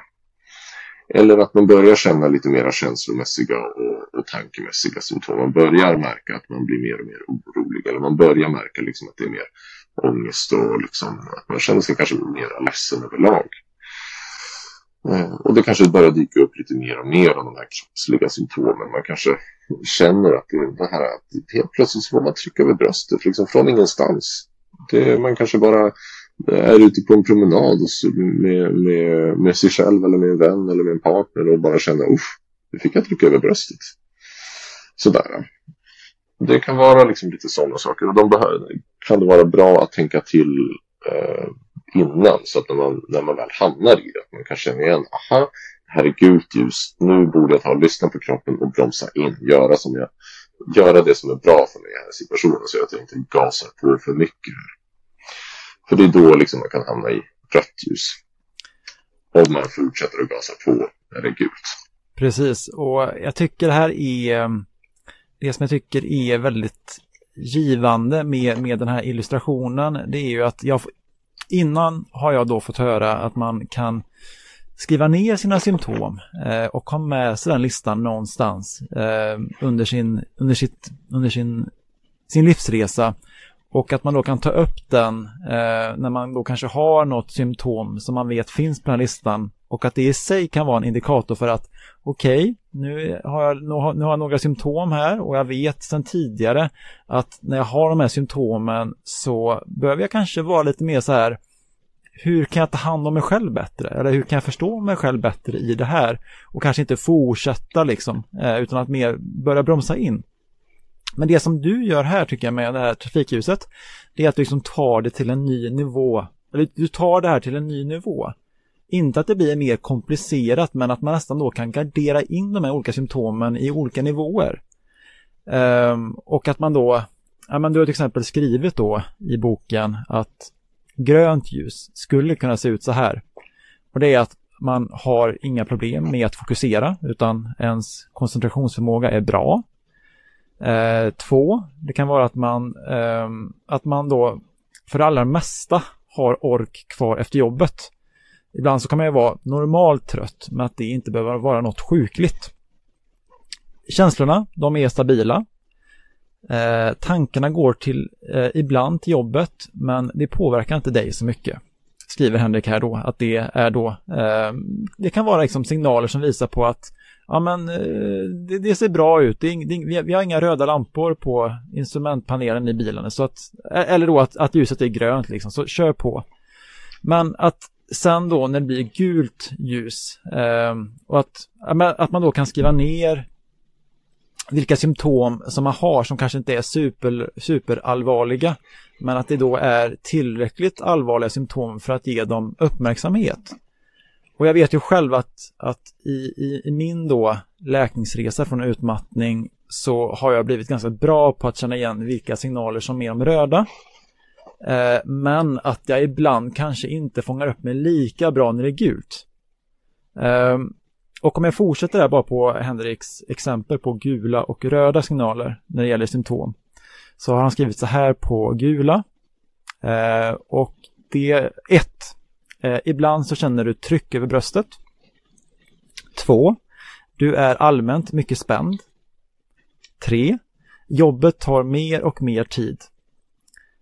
Eller att man börjar känna lite mera känslomässiga och, och tankemässiga symptom. Man börjar märka att man blir mer och mer orolig. Eller man börjar märka liksom att det är mer ångest och liksom, att man känner sig kanske mer ledsen överlag. Eh, och det kanske börjar dyka upp lite mer och mer av de här kroppsliga symptomen. Man kanske känner att det, det här att helt plötsligt så får man trycka över bröstet liksom från ingenstans. Det, man kanske bara är ute på en promenad med, med, med sig själv eller med en vän eller med en partner och bara känner uff, nu fick jag trycka över bröstet. Sådär. Det kan vara liksom lite sådana saker och de behöver, kan det vara bra att tänka till eh, innan så att när man, när man väl hamnar i det, att man kan känna igen, aha, det här är gult ljus, nu borde jag ta och lyssna på kroppen och bromsa in, göra, som jag, göra det som är bra för mig i den här situationen så att jag inte gasar på för mycket. För det är då liksom man kan hamna i rött ljus. Om man fortsätter att gasa på när det är gult. Precis, och jag tycker det här är ehm, det som jag tycker är väldigt givande med, med den här illustrationen det är ju att jag innan har jag då fått höra att man kan skriva ner sina symptom eh, och ha med sig den listan någonstans eh, under, sin, under, sitt, under sin, sin livsresa. Och att man då kan ta upp den eh, när man då kanske har något symptom som man vet finns på den här listan och att det i sig kan vara en indikator för att okej, okay, nu, har jag, nu har jag några symptom här och jag vet sedan tidigare att när jag har de här symptomen så behöver jag kanske vara lite mer så här hur kan jag ta hand om mig själv bättre? Eller hur kan jag förstå mig själv bättre i det här? Och kanske inte fortsätta liksom, eh, utan att mer börja bromsa in. Men det som du gör här tycker jag med det här trafikljuset, det är att du liksom tar det till en ny nivå. Eller du tar det här till en ny nivå. Inte att det blir mer komplicerat, men att man nästan då kan gardera in de här olika symptomen i olika nivåer. Um, och att man då, ja men du har till exempel skrivit då i boken att grönt ljus skulle kunna se ut så här. Och det är att man har inga problem med att fokusera utan ens koncentrationsförmåga är bra. Eh, två, det kan vara att man, eh, att man då för det allra mesta har ork kvar efter jobbet. Ibland så kan man ju vara normalt trött men att det inte behöver vara något sjukligt. Känslorna, de är stabila. Eh, tankarna går till, eh, ibland till jobbet, men det påverkar inte dig så mycket. Skriver Henrik här då, att det är då, eh, det kan vara liksom signaler som visar på att ja men eh, det, det, ser bra ut, det det, vi har inga röda lampor på instrumentpanelen i bilen, så att, e-, eller då att, att ljuset är grönt liksom, så kör på. Men att sen då när det blir gult ljus eh, och att, att man då kan skriva ner vilka symptom som man har som kanske inte är super, superallvarliga. Men att det då är tillräckligt allvarliga symptom för att ge dem uppmärksamhet. Och jag vet ju själv att, att i, i, i min då läkningsresa från utmattning så har jag blivit ganska bra på att känna igen vilka signaler som är de röda. Eh, men att jag ibland kanske inte fångar upp mig lika bra när det är gult. Ehm, och om jag fortsätter där bara på Henriks exempel på gula och röda signaler när det gäller symptom. Så har han skrivit så här på gula. Eh, och det är ett. Eh, ibland så känner du tryck över bröstet. Två. Du är allmänt mycket spänd. Tre. Jobbet tar mer och mer tid.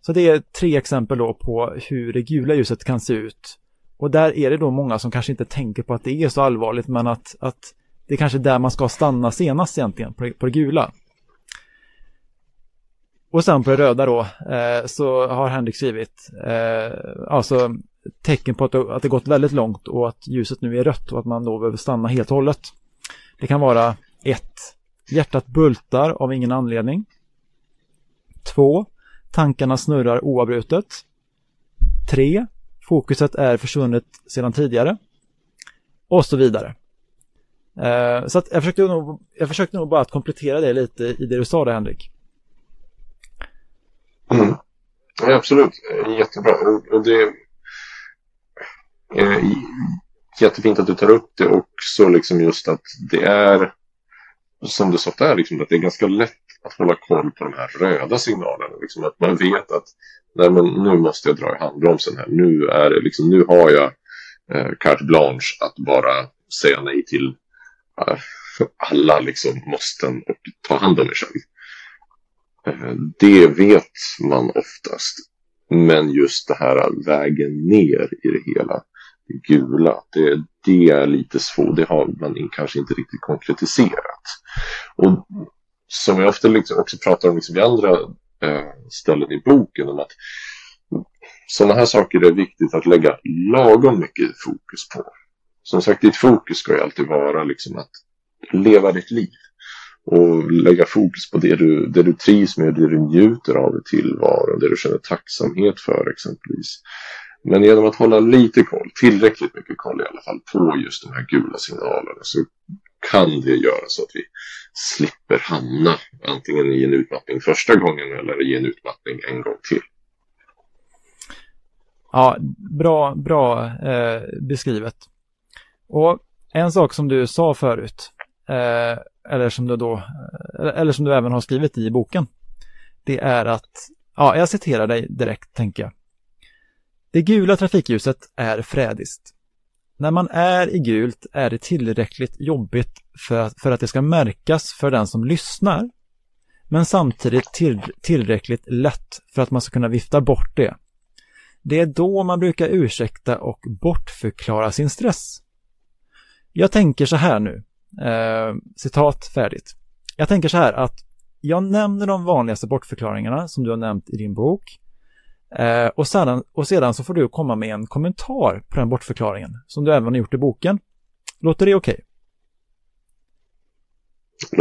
Så det är tre exempel då på hur det gula ljuset kan se ut. Och där är det då många som kanske inte tänker på att det är så allvarligt men att, att det är kanske där man ska stanna senast egentligen, på det, på det gula. Och sen på det röda då eh, så har Henrik skrivit eh, alltså tecken på att det, att det gått väldigt långt och att ljuset nu är rött och att man då behöver stanna helt och hållet. Det kan vara 1. Hjärtat bultar av ingen anledning. 2. Tankarna snurrar oavbrutet. 3. Fokuset är försvunnet sedan tidigare. Och så vidare. Eh, så att jag, försökte nog, jag försökte nog bara att komplettera det lite i det du sa där Henrik. Mm. Ja, absolut, jättebra. Och det är jättefint att du tar upp det också, liksom just att det är som du sa där, liksom, att det är ganska lätt att hålla koll på de här röda signalerna. Liksom, att man vet att nej, men nu måste jag dra i handbromsen här. Nu, är det, liksom, nu har jag eh, carte blanche att bara säga nej till eh, alla liksom, måsten och ta hand om mig själv. Eh, det vet man oftast. Men just det här vägen ner i det hela, det gula, det, det är lite svårt. Det har man kanske inte riktigt konkretiserat. Och som jag ofta liksom också pratar om liksom i andra eh, ställen i boken, om att sådana här saker är viktigt att lägga lagom mycket fokus på. Som sagt, ditt fokus ska ju alltid vara liksom att leva ditt liv och lägga fokus på det du, det du trivs med, det du njuter av i tillvaron, det du känner tacksamhet för exempelvis. Men genom att hålla lite koll, tillräckligt mycket koll i alla fall, på just de här gula signalerna så kan det göra så att vi slipper hamna antingen i en utmattning första gången eller i en utmattning en gång till. Ja, bra, bra eh, beskrivet. Och en sak som du sa förut, eh, eller som du då, eh, eller som du även har skrivit i boken, det är att, ja, jag citerar dig direkt tänker jag. Det gula trafikljuset är frädiskt. När man är i gult är det tillräckligt jobbigt för att, för att det ska märkas för den som lyssnar, men samtidigt till, tillräckligt lätt för att man ska kunna vifta bort det. Det är då man brukar ursäkta och bortförklara sin stress. Jag tänker så här nu, Eh, citat färdigt. Jag tänker så här att jag nämner de vanligaste bortförklaringarna som du har nämnt i din bok. Eh, och, sedan, och sedan så får du komma med en kommentar på den bortförklaringen som du även har gjort i boken. Låter det okej? Okay?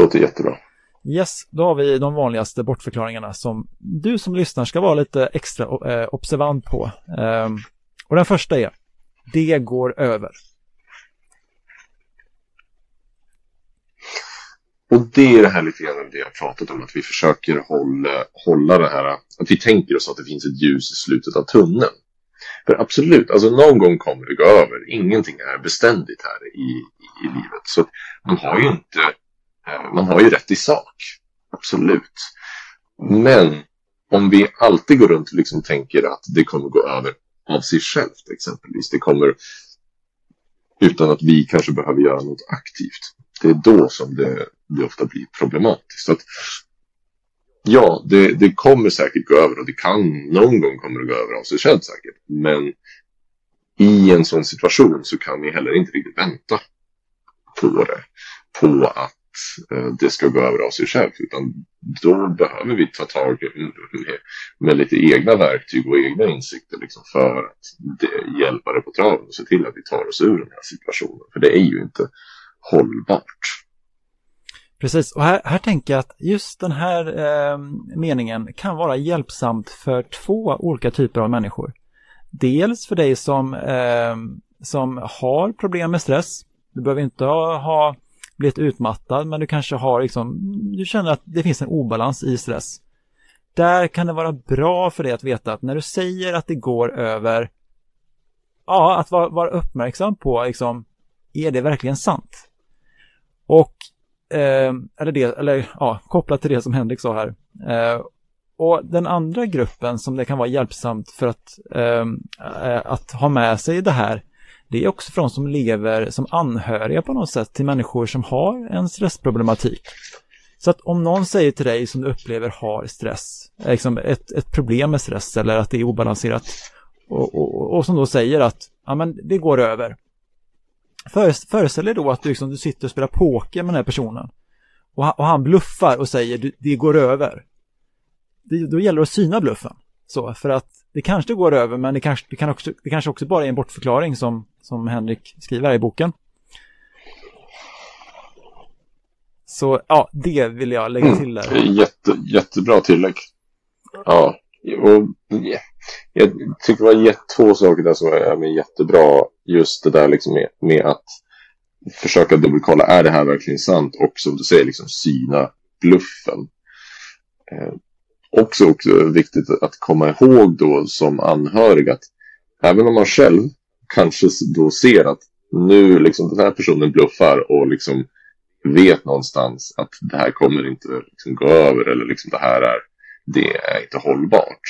Låter jättebra. Yes, då har vi de vanligaste bortförklaringarna som du som lyssnar ska vara lite extra eh, observant på. Eh, och den första är Det går över. Och det är det här lite grann det jag pratat om, att vi försöker hålla, hålla det här, att vi tänker oss att det finns ett ljus i slutet av tunneln. För absolut, alltså någon gång kommer det gå över. Ingenting är beständigt här i, i, i livet. Så man har ju inte, eh, man har ju rätt i sak. Absolut. Men om vi alltid går runt och liksom tänker att det kommer gå över av sig självt exempelvis. Det kommer utan att vi kanske behöver göra något aktivt det är då som det, det ofta blir problematiskt. Så att, ja, det, det kommer säkert gå över och det kan, någon gång kommer det gå över av sig själv säkert. Men i en sån situation så kan vi heller inte riktigt vänta på det. På att eh, det ska gå över av sig själv. Utan då behöver vi ta tag med, med lite egna verktyg och egna insikter liksom för att det, hjälpa det på traven och se till att vi tar oss ur den här situationen. För det är ju inte hållbart. Precis, och här, här tänker jag att just den här eh, meningen kan vara hjälpsamt för två olika typer av människor. Dels för dig som, eh, som har problem med stress. Du behöver inte ha, ha blivit utmattad, men du kanske har liksom, du känner att det finns en obalans i stress. Där kan det vara bra för dig att veta att när du säger att det går över, ja, att vara, vara uppmärksam på liksom, är det verkligen sant? Och, eh, eller, det, eller ja, kopplat till det som Henrik sa här. Eh, och den andra gruppen som det kan vara hjälpsamt för att, ehm, eh, att ha med sig det här, det är också för de som lever som anhöriga på något sätt till människor som har en stressproblematik. Så att om någon säger till dig som du upplever har stress, eh, liksom ett, ett problem med stress eller att det är obalanserat och, och, och som då säger att ja, men det går över föreställ dig då att du, liksom, du sitter och spelar poker med den här personen och, och han bluffar och säger det går över. Det, då gäller det att syna bluffen. Så, för att det kanske går över men det kanske, det kan också, det kanske också bara är en bortförklaring som, som Henrik skriver här i boken. Så ja, det vill jag lägga till där. Mm, jätte, jättebra tillägg. Ja, och yeah. jag tycker det var två saker där som är jättebra. Just det där liksom med, med att försöka dubbelkolla, är det här verkligen sant? Och som du säger, liksom syna bluffen. Eh, också, också viktigt att komma ihåg då som anhörig att även om man själv kanske då ser att nu liksom den här personen bluffar och liksom vet någonstans att det här kommer inte liksom gå över eller liksom det här är, det är inte hållbart.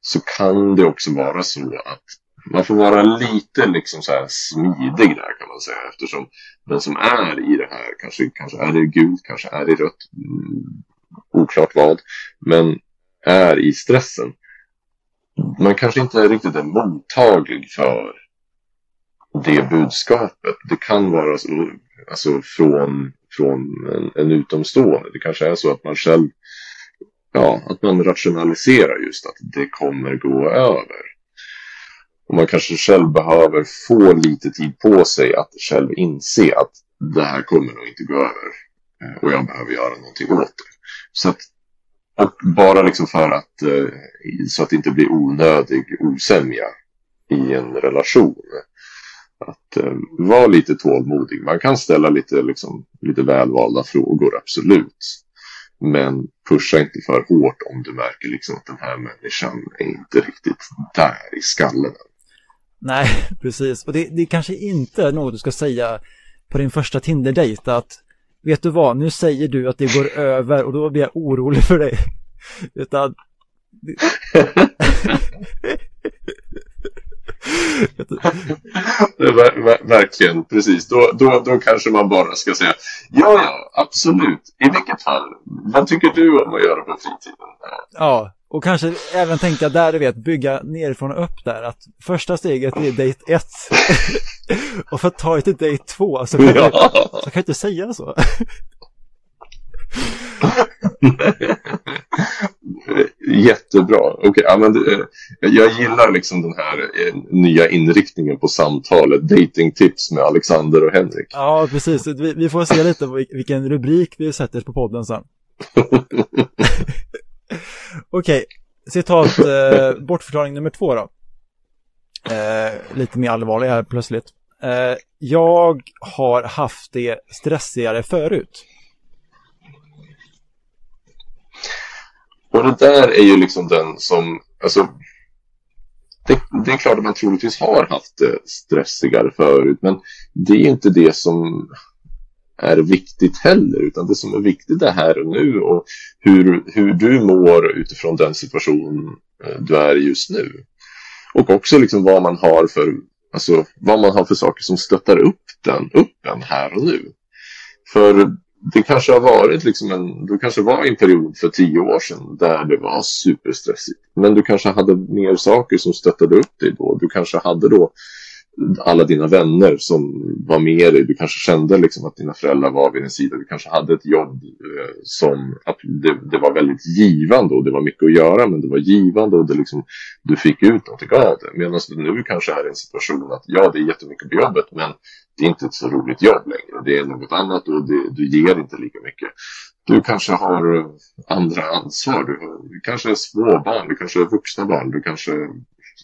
Så kan det också vara så att man får vara lite liksom så här smidig där kan man säga eftersom den som är i det här kanske, kanske är i gult, kanske är i rött, mm, oklart vad, men är i stressen. Man kanske inte riktigt är mottaglig för det budskapet. Det kan vara så, alltså från, från en, en utomstående. Det kanske är så att man själv, ja, att man rationaliserar just att det kommer gå över. Och man kanske själv behöver få lite tid på sig att själv inse att det här kommer nog inte gå över. Eh, och jag behöver göra någonting åt det. Så att, och bara liksom för att, eh, så att det inte blir onödig osämja i en relation. Att eh, vara lite tålmodig. Man kan ställa lite, liksom, lite välvalda frågor, absolut. Men pusha inte för hårt om du märker liksom att den här människan är inte riktigt där i skallen. Nej, (laughs) precis. Och det, det är kanske inte något du ska säga på din första Tinder-dejt att vet du vad, nu säger du att det går (laughs) över och då blir jag orolig för dig. Utan (laughs) ver, ver, verkligen, precis. Då, då, då kanske man bara ska säga ja, ja, absolut. I vilket fall, vad tycker du om att göra på fritiden? Ja, och kanske även tänka där du vet, bygga nerifrån och upp där. Att första steget är date (laughs) 1. och för att ta det till date 2 så kan, ja. du, så kan jag inte säga så. (laughs) Jättebra. Okay, ja, men, eh, jag gillar liksom den här eh, nya inriktningen på samtalet. Datingtips med Alexander och Henrik. Ja, precis. Vi, vi får se lite vilken rubrik vi sätter på podden sen. (laughs) Okej, okay. citat eh, bortförklaring nummer två då. Eh, lite mer allvarlig här plötsligt. Eh, jag har haft det stressigare förut. Och det där är ju liksom den som, alltså, det, det, är klart att man troligtvis har haft det stressigare förut, men det är inte det som är viktigt heller, utan det som är viktigt är här och nu och hur, hur du mår utifrån den situation eh, du är i just nu. Och också liksom vad man har för, alltså, vad man har för saker som stöttar upp den, upp den här och nu. För det kanske har varit liksom en, du kanske var i en period för tio år sedan där det var superstressigt. Men du kanske hade mer saker som stöttade upp dig då. Du kanske hade då alla dina vänner som var med dig. Du kanske kände liksom att dina föräldrar var vid din sida. Du kanske hade ett jobb eh, som att det, det, var väldigt givande och det var mycket att göra men det var givande och det liksom, du fick ut någonting av det. Medan du nu kanske är i en situation att ja, det är jättemycket på jobbet men det är inte ett så roligt jobb längre. Det är något annat och det, du ger inte lika mycket. Du kanske har eh, andra ansvar. Du, du kanske är småbarn, du kanske är vuxna barn, du kanske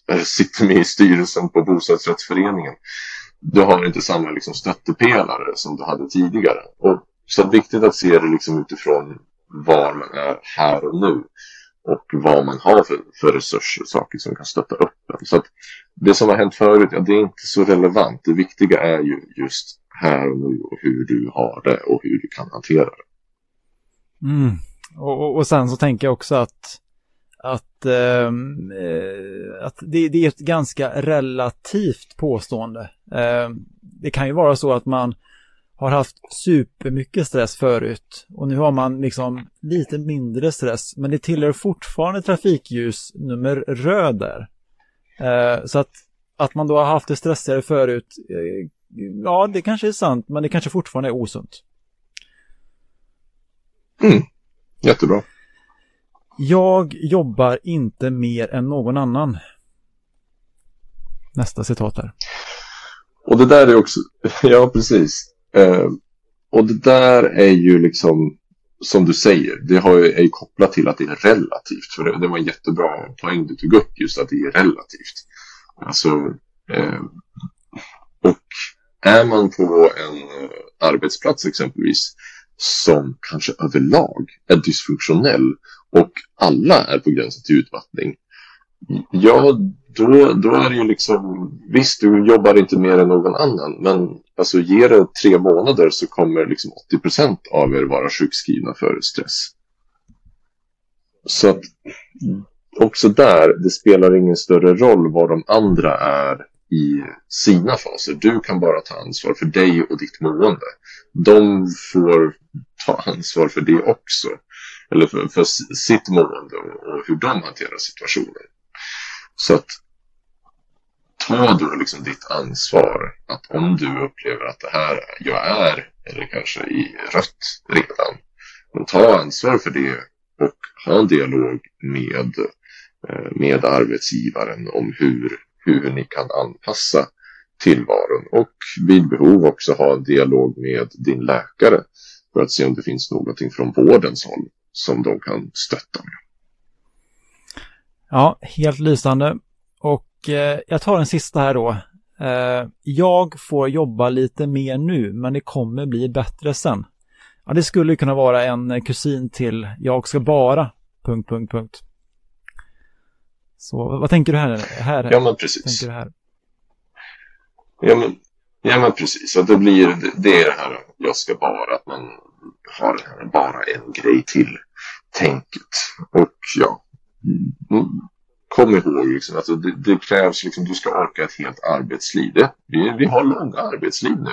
Eh, sitter med i styrelsen på bostadsrättsföreningen. Du har inte samma liksom, stöttepelare som du hade tidigare. Och, så det är viktigt att se det liksom, utifrån var man är här och nu. Och vad man har för, för resurser och saker som kan stötta upp en. Så att det som har hänt förut, ja, det är inte så relevant. Det viktiga är ju just här och nu och hur du har det och hur du kan hantera det. Mm. Och, och sen så tänker jag också att att, ehm, eh, att det, det, är ett ganska relativt påstående. Eh, det kan ju vara så att man har haft supermycket stress förut och nu har man liksom lite mindre stress men det tillhör fortfarande trafikljus nummer röd där. Eh, så att, att man då har haft det stressigare förut, eh, ja det kanske är sant men det kanske fortfarande är osunt. Mm. Jättebra. Jag jobbar inte mer än någon annan. Nästa citat här. Och det där är också, (laughs) ja precis. Eh, och det där är ju liksom, som du säger, det har ju, är ju kopplat till att det är relativt. För det, det var en jättebra poäng du tog upp, just att det är relativt. Alltså, eh, och är man på en eh, arbetsplats exempelvis som kanske överlag är dysfunktionell och alla är på gränsen till utmattning. Ja, då, då är det ju liksom, visst du jobbar inte mer än någon annan, men alltså ger det tre månader så kommer liksom 80 procent av er vara sjukskrivna för stress. Så att också där, det spelar ingen större roll vad de andra är i sina faser. Du kan bara ta ansvar för dig och ditt mående. De får ta ansvar för det också. Eller för, för sitt mående och, hur de hanterar situationen. Så att ta då liksom ditt ansvar. Att om du upplever att det här jag är, eller kanske i rött redan. Men ta ansvar för det och ha en dialog med, eh, med arbetsgivaren om hur, hur ni kan anpassa tillvaron och vid behov också ha en dialog med din läkare för att se om det finns någonting från vårdens håll som de kan stötta med. Ja, helt lysande. Och eh, jag tar en sista här då. Eh, jag får jobba lite mer nu, men det kommer bli bättre sen. Ja, det skulle kunna vara en kusin till jag ska bara... Punkt, punkt, punkt. Så vad tänker du här? här ja, men precis. Tänker du här? Ja, men, ja, men precis. Att det, blir, det, det är det här jag ska bara, att man har bara en grej till tänket. Och ja, mm. kom ihåg liksom, alltså det, det krävs liksom, du ska orka ett helt arbetsliv. Det, vi, vi har långa arbetsliv nu.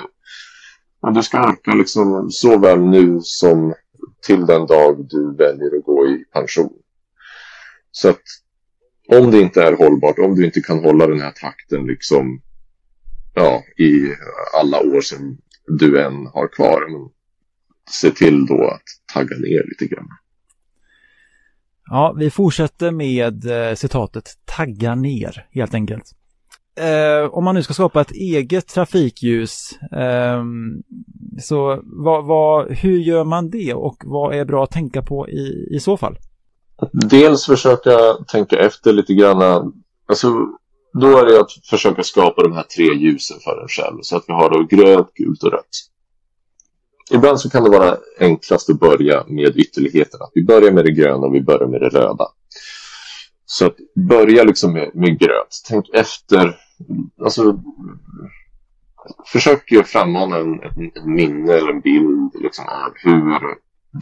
Och du ska orka liksom såväl nu som till den dag du väljer att gå i pension. Så att om det inte är hållbart, om du inte kan hålla den här takten liksom ja, i alla år som du än har kvar, men se till då att tagga ner lite grann. Ja, vi fortsätter med eh, citatet tagga ner helt enkelt. Eh, om man nu ska skapa ett eget trafikljus, eh, så vad, vad, hur gör man det och vad är bra att tänka på i, i så fall? Dels försöka tänka efter lite grann. Alltså, då är det att försöka skapa de här tre ljusen för en själv. Så att vi har då grönt, gult och rött. Ibland så kan det vara enklast att börja med ytterligheterna. Vi börjar med det gröna och vi börjar med det röda. Så att börja liksom med, med grönt. Tänk efter. Alltså, försök frammana en, en, en minne eller en bild liksom, av hur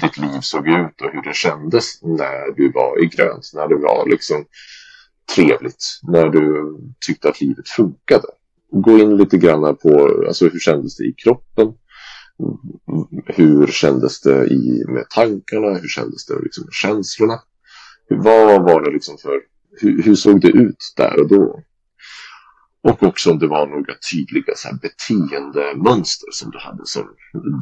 ditt liv såg ut och hur det kändes när du var i grönt. När det var liksom trevligt. När du tyckte att livet funkade. Gå in lite grann på alltså, hur kändes det i kroppen hur kändes det i, med tankarna? Hur kändes det liksom med känslorna? Vad var det liksom för, hur, hur, såg det ut där och då? Och också om det var några tydliga så här, beteendemönster som du hade som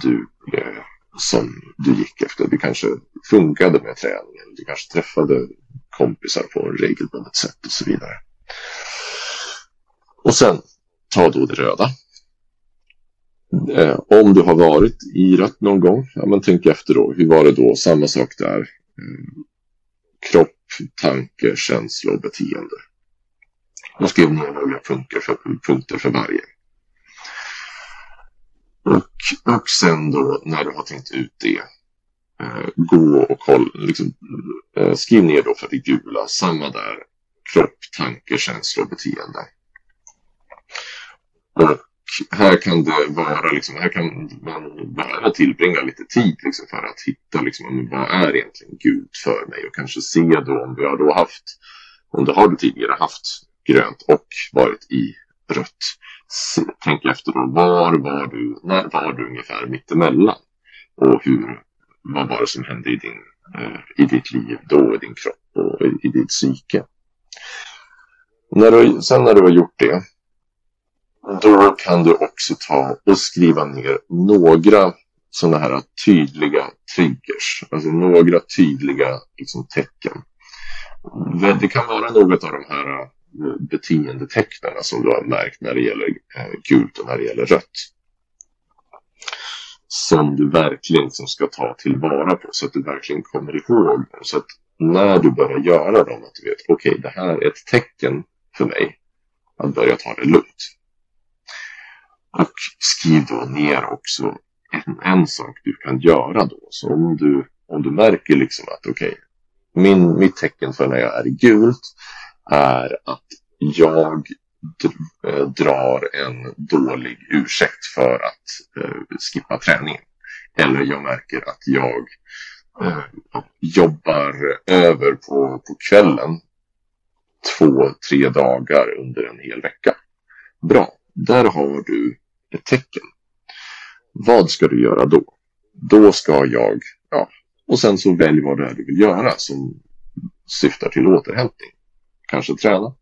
du, eh, som du gick efter. Det kanske funkade med träningen. Du kanske träffade kompisar på en regelbundet sätt och så vidare. Och sen ta då det röda Eh, om du har varit i rött någon gång, ja, men tänk efter då. Hur var det då? Samma sak där. Eh, Kropp, tanke, känsla och beteende. Jag skrev ner några punkter för, punkter för varje. Och, och sen då när du har tänkt ut det. Eh, gå och kolla, liksom, eh, skriv ner då för det gula, samma där. Kropp, tanke, känsla och beteende. Och här kan det vara, liksom, här kan man behöva tillbringa lite tid liksom, för att hitta liksom, vad är egentligen Gud för mig och kanske se då om vi har då haft, om du har du tidigare haft grönt och varit i rött. Tänk efter då, var var du, när var du ungefär mittemellan? Och hur, vad var det som hände i, din, eh, i ditt liv då, i din kropp och i, i ditt psyke? När du, sen när du har gjort det, då kan du också ta och skriva ner några sådana här tydliga triggers, alltså några tydliga liksom, tecken. Det kan vara något av de här eh, beteendetecknen som du har märkt när det gäller eh, gult och när det gäller rött. Som du verkligen liksom ska ta tillvara på så att du verkligen kommer ihåg Så att när du börjar göra dem, att du vet okej, okay, det här är ett tecken för mig att börja ta det lugnt. Och skriv då ner också en, en sak du kan göra då. Så om du, om du märker liksom att okej, okay, min, mitt tecken för när jag är i gult är att jag eh, drar en dålig ursäkt för att eh, skippa träningen. Eller jag märker att jag eh, jobbar över på, på kvällen två, tre dagar under en hel vecka. Bra, där har du ett tecken. Vad ska du göra då? Då ska jag, ja, och sen så välj vad det är du vill göra som syftar till återhämtning. Kanske träna,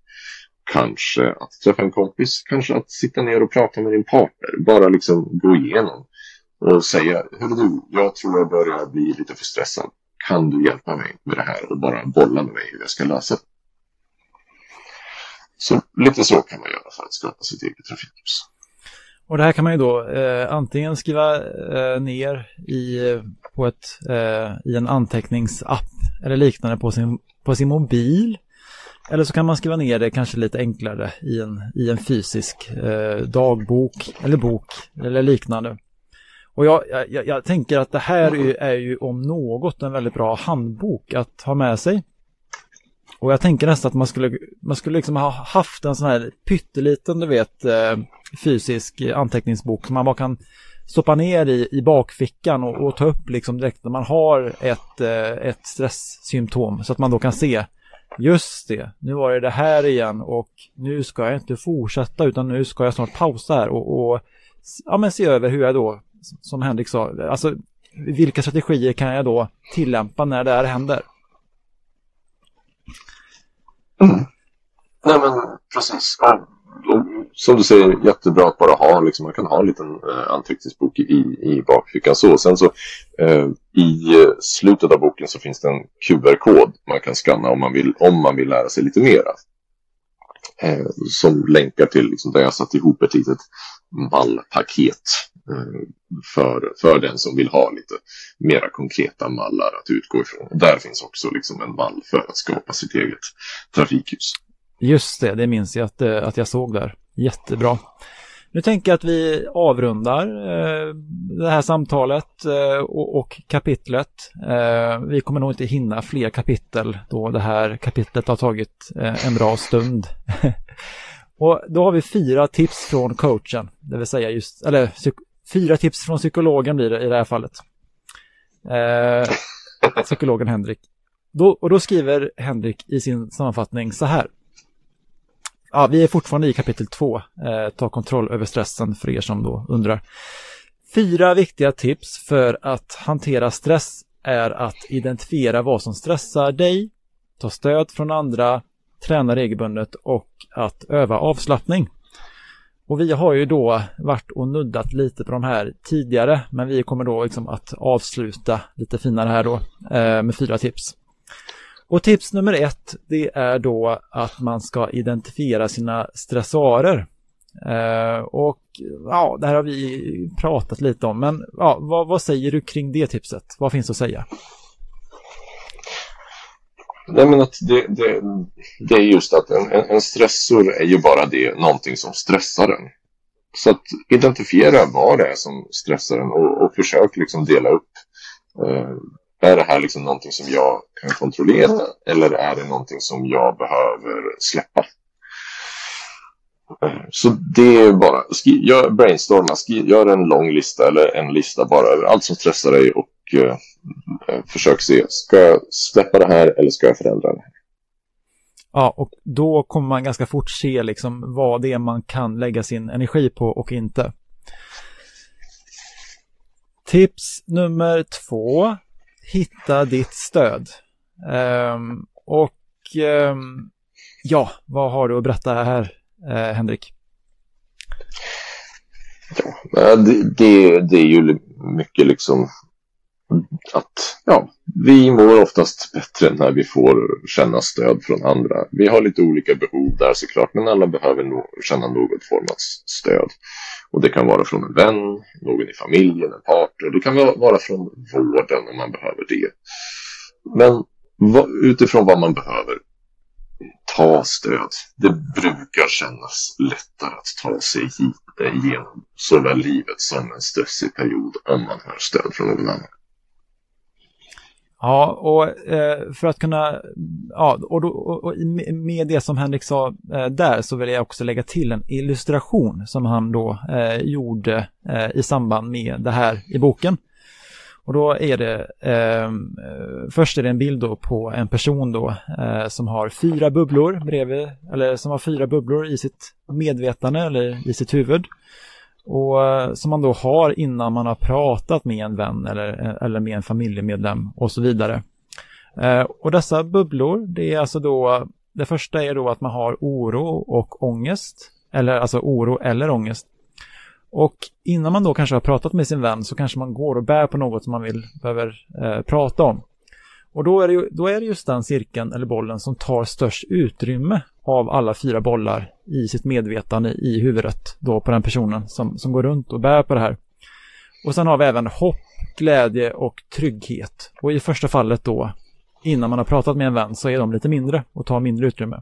kanske att träffa en kompis, kanske att sitta ner och prata med din partner. Bara liksom gå igenom och säga, hörru du, jag tror jag börjar bli lite för stressad. Kan du hjälpa mig med det här och bara bolla med mig hur jag ska lösa det? Så lite så kan man göra för att skapa sitt eget trafikljus. Och det här kan man ju då eh, antingen skriva eh, ner i, eh, på ett, eh, i en anteckningsapp eller liknande på sin, på sin mobil. Eller så kan man skriva ner det kanske lite enklare i en, i en fysisk eh, dagbok eller bok eller liknande. Och jag, jag, jag tänker att det här är, är ju om något en väldigt bra handbok att ha med sig. Och jag tänker nästan att man skulle, man skulle liksom ha haft en sån här pytteliten, du vet, eh, fysisk anteckningsbok som man bara kan stoppa ner i, i bakfickan och, och ta upp liksom direkt när man har ett, eh, ett stresssymptom så att man då kan se Just det, nu var det det här igen och nu ska jag inte fortsätta utan nu ska jag snart pausa här och, och ja, men se över hur jag då, som Henrik sa, alltså vilka strategier kan jag då tillämpa när det här händer? Mm. Nej men precis. Ja, som du säger, jättebra att bara ha, liksom, man kan ha en liten eh, anteckningsbok i, i bakfickan. Så. Sen så eh, i eh, slutet av boken så finns det en QR-kod man kan skanna om man vill, om man vill lära sig lite mera. Eh, som länkar till liksom, där jag satt ihop ett litet mallpaket Eh, för, för den som vill ha lite mera konkreta mallar att utgå ifrån. Och där finns också liksom en mall för att skapa sitt eget trafikljus. Just det, det minns jag att, eh, att jag såg där. Jättebra. Nu tänker jag att vi avrundar eh, det här samtalet eh, och, och, kapitlet. Eh, vi kommer nog inte hinna fler kapitel då det här kapitlet har tagit eh, en bra stund. (laughs) och då har vi fyra tips från coachen, det vill säga just, eller fyra tips från psykologen blir det i det här fallet. Eh, (laughs) psykologen Henrik. Då, och då skriver Henrik i sin sammanfattning så här. Ja, vi är fortfarande i kapitel två. Eh, ta kontroll över stressen för er som då undrar. Fyra viktiga tips för att hantera stress är att identifiera vad som stressar dig, ta stöd från andra, träna regelbundet och att öva avslappning. Och vi har ju då varit och nuddat lite på de här tidigare, men vi kommer då liksom att avsluta lite finare här då eh, med fyra tips. Och tips nummer ett, det är då att man ska identifiera sina stressarer. Eh, och ja, det här har vi pratat lite om, men ja, vad, vad säger du kring det tipset? Vad finns att säga? Nej, men att det, det, det är just att en, en stressor är ju bara det, någonting som stressar en. Så att identifiera vad det är som stressar en och, och försök liksom dela upp eh, är det här liksom någonting som jag kan kontrollera eller är det någonting som jag behöver släppa? Så det är bara, skri, gör, brainstorma, skri, gör en lång lista eller en lista bara över allt som stressar dig och uh, försök se, ska jag släppa det här eller ska jag förändra det här? Ja, och då kommer man ganska fort se liksom vad det är man kan lägga sin energi på och inte. Tips nummer två. Hitta ditt stöd. Um, och um, ja, vad har du att berätta här, eh, Henrik? Ja, det, det, det är ju mycket liksom att ja, vi mår oftast bättre när vi får känna stöd från andra. Vi har lite olika behov där såklart, men alla behöver no känna något form av stöd. Och det kan vara från en vän, någon i familjen, en partner. Det kan vara från vården om man behöver det. Men utifrån vad man behöver, ta stöd. Det brukar kännas lättare att ta sig hit eh, igenom såväl livet som en stressig period om man har stöd från någon annan. Ja, och eh, för att kunna, ja, och, då, och, med det som Henrik sa eh, där så vill jag också lägga till en illustration som han då eh, gjorde eh, i samband med det här i boken. Och då är det, ehm, eh, först är det en bild då på en person då eh, som har fyra bubblor bredvid, eller som har fyra bubblor i sitt medvetande eller i sitt huvud. Och eh, som man då har innan man har pratat med en vän eller, eh, eller med en familjemedlem och så vidare. Eh, och dessa bubblor, det är alltså då, det första är då att man har oro och ångest, eller alltså oro eller ångest. Och innan man då kanske har pratat med sin vän så kanske man går och bär på något som man vill, behöver eh, prata om. Och då är, det ju, då är det just den cirkeln eller bollen som tar störst utrymme av alla fyra bollar i sitt medvetande i huvudet då på den personen som, som går runt och bär på det här. Och sen har vi även hopp, glädje och trygghet. Och i första fallet då, innan man har pratat med en vän, så är de lite mindre och tar mindre utrymme.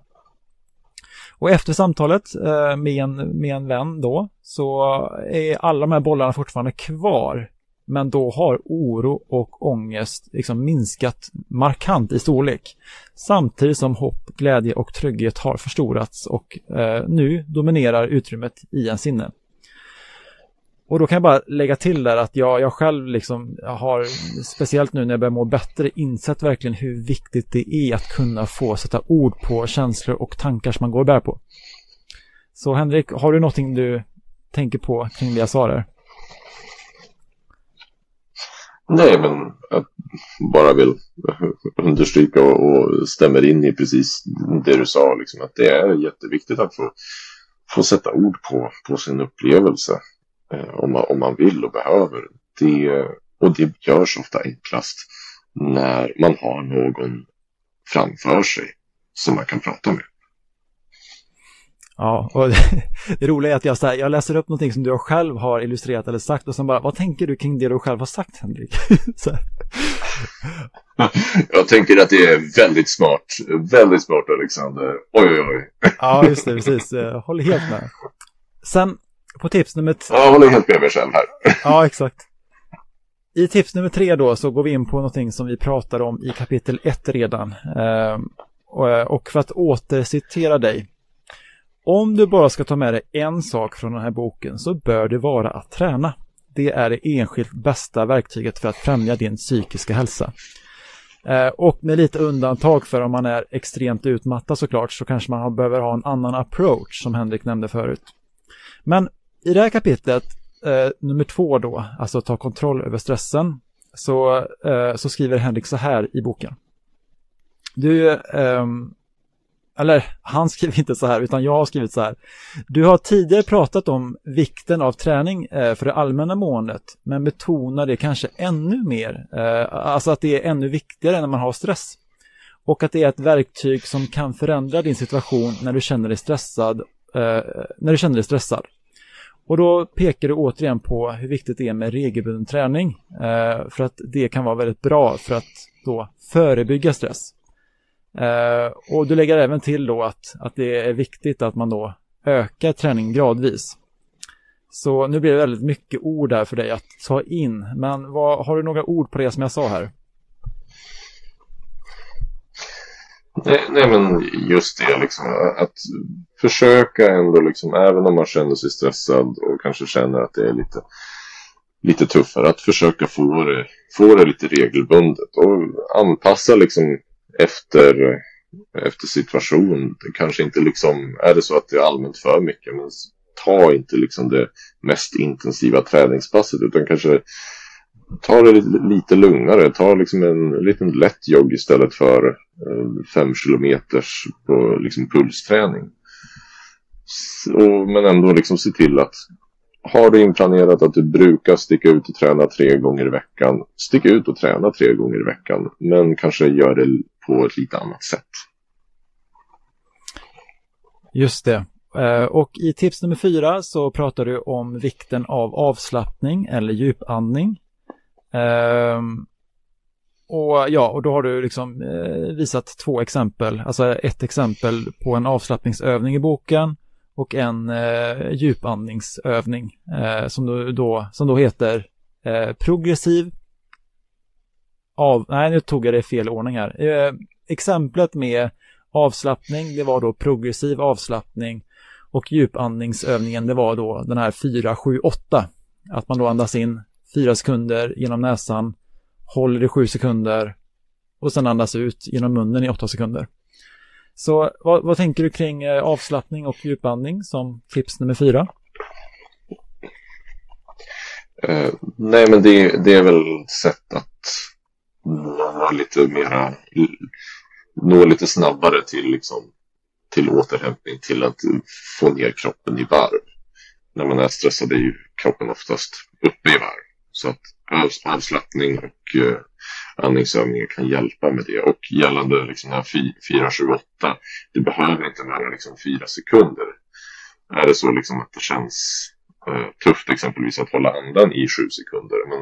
Och efter samtalet eh, med, en, med en vän då, så är alla de här bollarna fortfarande kvar men då har oro och ångest liksom minskat markant i storlek. Samtidigt som hopp, glädje och trygghet har förstorats och eh, nu dominerar utrymmet i en sinne. Och då kan jag bara lägga till där att jag, jag själv liksom har, speciellt nu när jag börjar må bättre, insett verkligen hur viktigt det är att kunna få sätta ord på känslor och tankar som man går och bär på. Så Henrik, har du någonting du tänker på kring det jag sa där? Nej, men jag bara vill understryka och, och stämmer in i precis det du sa. Liksom, att det är jätteviktigt att få, få sätta ord på, på sin upplevelse. Eh, om, man, om man vill och behöver. Det, och det görs ofta enklast när man har någon framför sig som man kan prata med. Ja, och (laughs) det roliga är att jag, så här, jag läser upp någonting som du själv har illustrerat eller sagt och sen bara, vad tänker du kring det du själv har sagt Henrik? (laughs) (laughs) jag tänker att det är väldigt smart, väldigt smart Alexander. Oj, oj, oj. ja, just det, precis. Jag håller helt med. Sen på tips nummer tre. Jag håller helt med mig själv här. ja, exakt. I tips nummer tre då så går vi in på någonting som vi pratade om i kapitel ett redan. Ehm, och för att återcitera dig om du bara ska ta med dig en sak från den här boken så bör det vara att träna. Det är det enskilt bästa verktyget för att främja din psykiska hälsa. Eh, och med lite undantag för om man är extremt utmattad såklart så kanske man behöver ha en annan approach som Henrik nämnde förut. Men i det här kapitlet, eh, nummer två då, alltså ta kontroll över stressen, så, eh, så skriver Henrik så här i boken. Du, eh, eller han (laughs) skriver inte så här, utan jag har skrivit så här. Du har tidigare pratat om vikten av träning eh, för det allmänna måendet, men betonar det kanske ännu mer, eh, alltså att det är ännu viktigare när man har stress. Och att det är ett verktyg som kan förändra din situation när du känner dig stressad, eh, när du känner dig stressad. Och då pekar du återigen på hur viktigt det är med regelbunden träning, eh, för att det kan vara väldigt bra för att då förebygga stress. Eh, och du lägger även till då att, att det är viktigt att man då ökar träningen gradvis. Så nu blir det väldigt mycket ord där för dig att ta in. Men vad, har du några ord på det som jag sa här? Nej, nej men just det liksom att försöka ändå liksom även om man känner sig stressad och kanske känner att det är lite lite tuffare att försöka få det, få det lite regelbundet och anpassa liksom efter efter situation. Det kanske inte liksom, är det så att det är allmänt för mycket, men ta inte liksom det mest intensiva träningspasset utan kanske ta det lite, lite lugnare. Ta liksom en liten lätt jogg istället för eh, fem kilometers på liksom pulsträning. Och, men ändå liksom se till att har du inplanerat att du brukar sticka ut och träna tre gånger i veckan, stick ut och träna tre gånger i veckan. Men kanske gör det på ett lite annat sätt. Just det. Eh, och i tips nummer fyra så pratar du om vikten av avslappning eller djupandning. Um, och ja, och då har du liksom eh, visat två exempel, alltså ett exempel på en avslappningsövning i boken och en eh, djupandningsövning eh, som, då, då, som då heter eh, progressiv av, nej nu tog jag det i fel ordning här. Eh, exemplet med avslappning, det var då progressiv avslappning och djupandningsövningen, det var då den här 4, 7, 8. Att man då andas in fyra sekunder genom näsan, håller i sju sekunder och sen andas ut genom munnen i åtta sekunder. Så vad, vad tänker du kring eh, avslappning och djupandning som tips nummer fyra? Uh, nej, men det, det är väl ett sätt att nå lite mera, nå lite snabbare till, liksom, till återhämtning, till att få ner kroppen i varv. När man är stressad är ju kroppen oftast uppe i varv. Så att avslappning och uh, andningsövningar kan hjälpa med det. Och gällande liksom här 428, det behöver inte vara liksom 4 sekunder. Är det så liksom att det känns uh, tufft exempelvis att hålla andan i 7 sekunder, men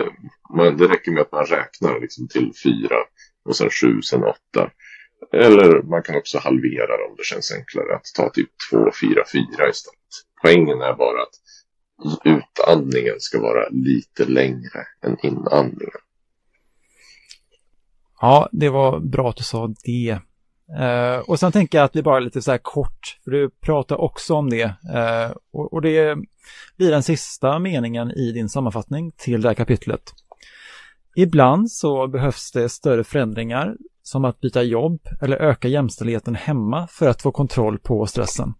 uh, man, det räcker med att man räknar liksom till 4 och sen 7, sen 8. Eller man kan också halvera om det känns enklare att ta typ 2, 4, 4 istället. Poängen är bara att utandningen ska vara lite längre än inandningen. Ja, det var bra att du sa det. Eh, och sen tänker jag att det bara är lite så här kort, för du pratar också om det. Eh, och, och, det blir den sista meningen i din sammanfattning till det här kapitlet. Ibland så behövs det större förändringar som att byta jobb eller öka jämställdheten hemma för att få kontroll på stressen.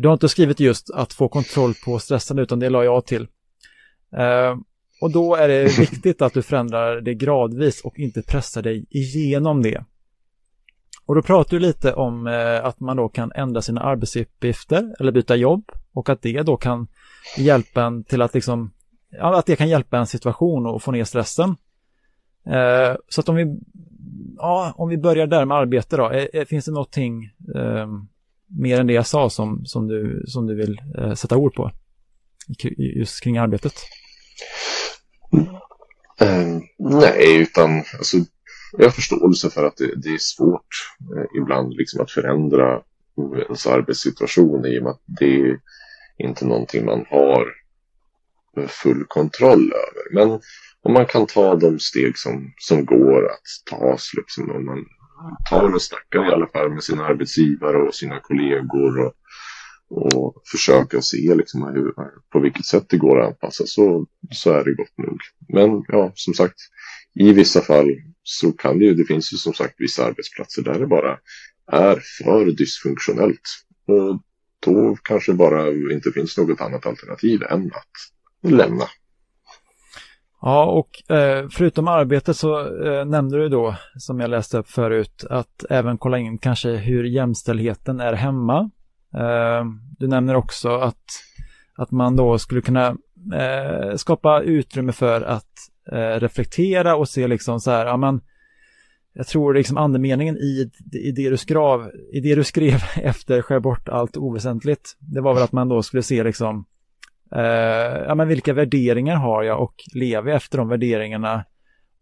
Du har inte skrivit just att få kontroll på stressen utan det la jag till. Uh, och då är det (laughs) viktigt att du förändrar det gradvis och inte pressar dig igenom det. Och då pratar du lite om eh, att man då kan ändra sina arbetsuppgifter eller byta jobb och att det då kan hjälpa en till att liksom, att det kan hjälpa en situation och få ner stressen. Eh, så att om vi, ja, om vi börjar där med arbete då, är, är, finns det någonting eh, mer än det jag sa som, som, du, som du vill eh, sätta ord på just kring arbetet? Uh, nej, utan alltså, jag har förståelse för att det, det är svårt eh, ibland liksom, att förändra ens arbetssituation i och med att det är inte någonting man har eh, full kontroll över. Men om man kan ta de steg som, som går att tas, liksom, om man tar och snackar i alla fall med sina arbetsgivare och sina kollegor och och försöka se liksom hur, på vilket sätt det går att anpassa så, så är det gott nog. Men ja, som sagt, i vissa fall så kan det ju, det finns ju som sagt vissa arbetsplatser där det bara är för dysfunktionellt. Och då kanske bara inte finns något annat alternativ än att lämna. Ja, och eh, förutom arbetet så eh, nämnde du då, som jag läste upp förut, att även kolla in kanske hur jämställdheten är hemma. Eh, du nämner också att, att man då skulle kunna eh, skapa utrymme för att eh, reflektera och se liksom så här, ja men jag tror liksom andemeningen i, i, det du skrav, i det du skrev (laughs) efter skär bort allt oväsentligt, det var väl att man då skulle se liksom, eh, ja men vilka värderingar har jag och lever jag efter de värderingarna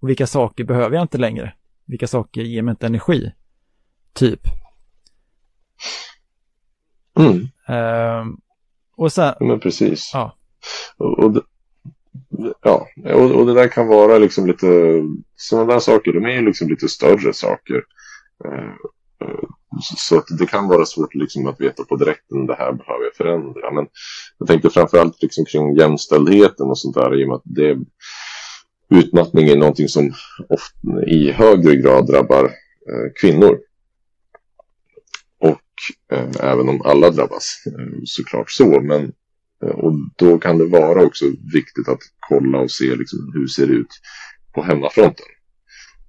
och vilka saker behöver jag inte längre? Vilka saker ger mig inte energi? Typ. Mm. Uh, och sen... Men precis. Ja. Och, och, ja, och, och, det där kan vara liksom lite, sådana där saker, de är ju liksom lite större saker. Uh, Eh, så att det kan vara svårt liksom att veta på direkten det här behöver jag förändra. Men jag tänkte framförallt liksom kring jämställdheten och sånt där i och med att det, utmattning är någonting som ofta, i högre grad drabbar eh, kvinnor. eh, även om alla drabbas eh, såklart så. Men, eh, och då kan det vara också viktigt att kolla och se liksom, hur ser det ut på hemmafronten.